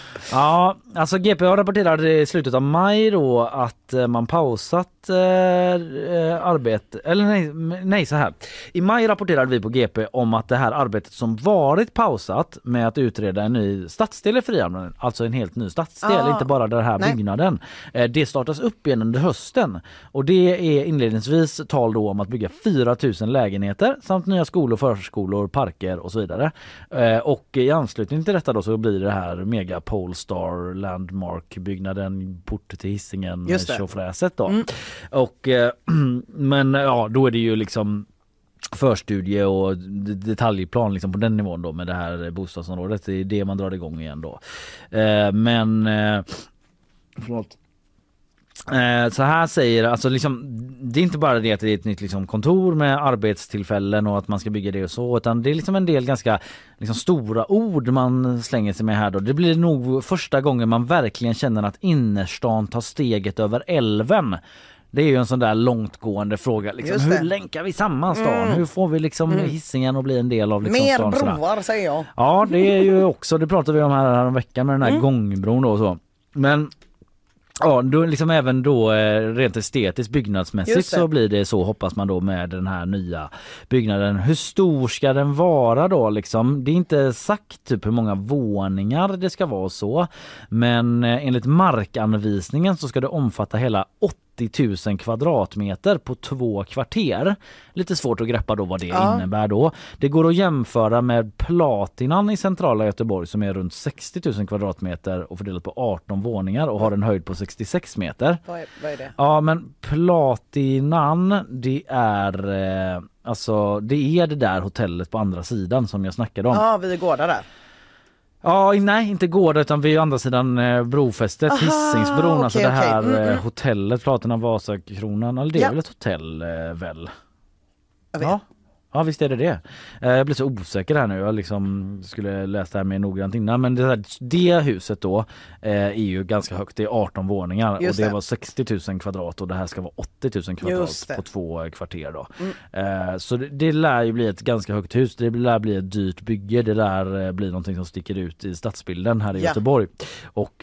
Ja, alltså GP har rapporterat i slutet av maj då att eh, man pausat eh, eh, arbete, eller nej, nej så här. I maj rapporterade vi på GP om att det här arbetet som varit pausat med att utreda en ny stadsdel i Frihamnen, alltså en helt ny stadsdel, Ah, inte bara den här nej. byggnaden. Eh, det startas upp igen under hösten och det är inledningsvis tal då om att bygga 4 000 lägenheter samt nya skolor, förskolor, parker och så vidare. Eh, och i anslutning till detta då så blir det här Mega Polestar Landmark byggnaden, port till Hisingen, tjofräset då. Mm. Och eh, men ja, då är det ju liksom förstudie och detaljplan liksom på den nivån då med det här bostadsområdet. Det är det man drar igång igen då. Eh, men eh, förlåt. Eh, så här säger alltså liksom det är inte bara det att det är ett nytt liksom kontor med arbetstillfällen och att man ska bygga det och så utan det är liksom en del ganska liksom stora ord man slänger sig med här då. Det blir nog första gången man verkligen känner att innerstan tar steget över älven. Det är ju en sån där långtgående fråga. Liksom, hur länkar vi samman stan? Mm. Hur får vi liksom Mm. hissingen att bli en del av liksom Mer stan? sådär? broar säger jag. Ja det är ju också, det pratade vi om här, här om veckan med den här Mm. gångbron då och så. Men Ja, då liksom även då eh, rent estetiskt byggnadsmässigt så blir det så hoppas man då med den här nya byggnaden. Hur stor ska den vara då liksom? Det är inte sagt typ hur många våningar det ska vara så. Men eh, enligt markanvisningen så ska det omfatta hela 80 000 kvadratmeter på två kvarter. Lite svårt att greppa då vad det Ja. innebär då. Det går att jämföra med Platinan i centrala Göteborg som är runt 60 000 kvadratmeter och fördelat på 18 våningar och har en höjd på 66 meter. Vad är, vad är det? Ja men Platinan det är eh, alltså det är det där hotellet på andra sidan som jag snackade om. Ja, vi går där. Ja, nej inte Gårda utan vid andra sidan eh, brofästet, Aha, Hisingsbron, alltså okej, det här okej. Mm, eh, mm. hotellet, Platina Vasakronan, eller det är Ja. väl ett hotell eh, väl? Ja. Ja visst är det det. Eh, Jag blir så osäker här nu. Jag liksom skulle läsa det här mer noggrant innan. Men det, här, det huset då eh, är ju ganska högt. Det är 18 våningar Just och det, det. var 60 000 kvadrat och det här ska vara 80 000 kvadrat på två kvarter då. Mm. Eh, Så det, det lär ju bli ett ganska högt hus. Det lär bli ett dyrt bygge. Det lär bli någonting som sticker ut i stadsbilden här i Ja. Göteborg. Och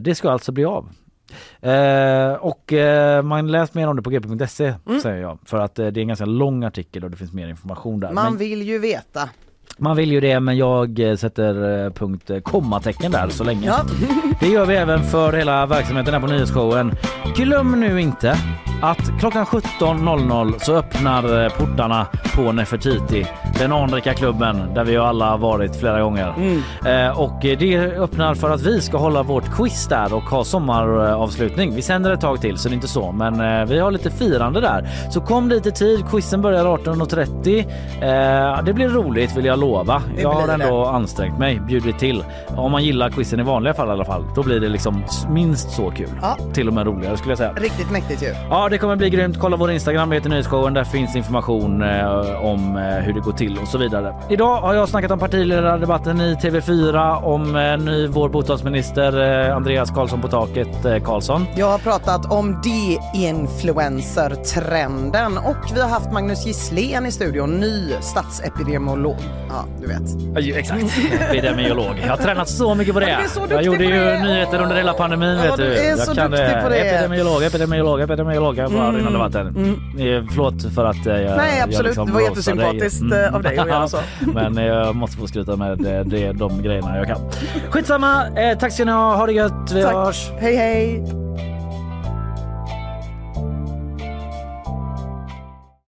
det ska alltså bli av. Eh, och eh, man läst mer om det på gp.se Mm. säger jag. För att eh, det är en ganska lång artikel och det finns mer information där. Man Men, vill ju veta. Man vill ju det men jag eh, sätter eh, punkt eh, kommatecken där så länge. Ja. Det gör vi även för hela verksamheten här på nyhetsshowen. Glöm nu inte att klockan 17.00 så öppnar portarna på Nefertiti, den anrika klubben där vi alla har varit flera gånger. Eh, och det öppnar för att vi ska hålla vårt quiz där och ha sommaravslutning. Vi sänder ett tag till så det är inte så, men eh, vi har lite firande där. Så kom dit i tid. Quizen börjar 18.30. Eh, det blir roligt vill jag lova. Det jag har blir det. ändå ansträngt mig, bjudit till. Om man gillar quizen i vanliga fall i alla fall, då blir det liksom minst så kul. Ja. Till och med roligare skulle jag säga. Riktigt mäktigt ju. Ja, det kommer bli grymt. Kolla vår Instagram, det heter Nyhetsshowen. Där finns information eh, om eh, hur det går till och så vidare. Idag har jag snackat om partiledardebatten i TV4 om eh, ny vår bostadsminister eh, Andreas Karlsson på taket eh, Karlsson. Jag har pratat om de-influencer-trenden och vi har haft Magnus Gisslén i studion, ny statsepidemiolog. Ja, du vet. Ja, exakt, epidemiolog. Jag har tränat så mycket på det. Ja, så jag gjorde ju nyheter under hela pandemin. Ja, vet du är jag så duktig på det. Epidemiolog, epidemiolog, epidemiolog. Jag bara Mm, rinner vatten. Eh, Förlåt för att jag Nej, jag absolut. liksom Det var jättesympatiskt, dig. eh, av dig att göra så. Men jag måste få skryta med det, det, de grejerna jag kan. Skitsamma. Eh, tack ska ni ha. Ha det gött. Vi Tack. hörs. Hej hej!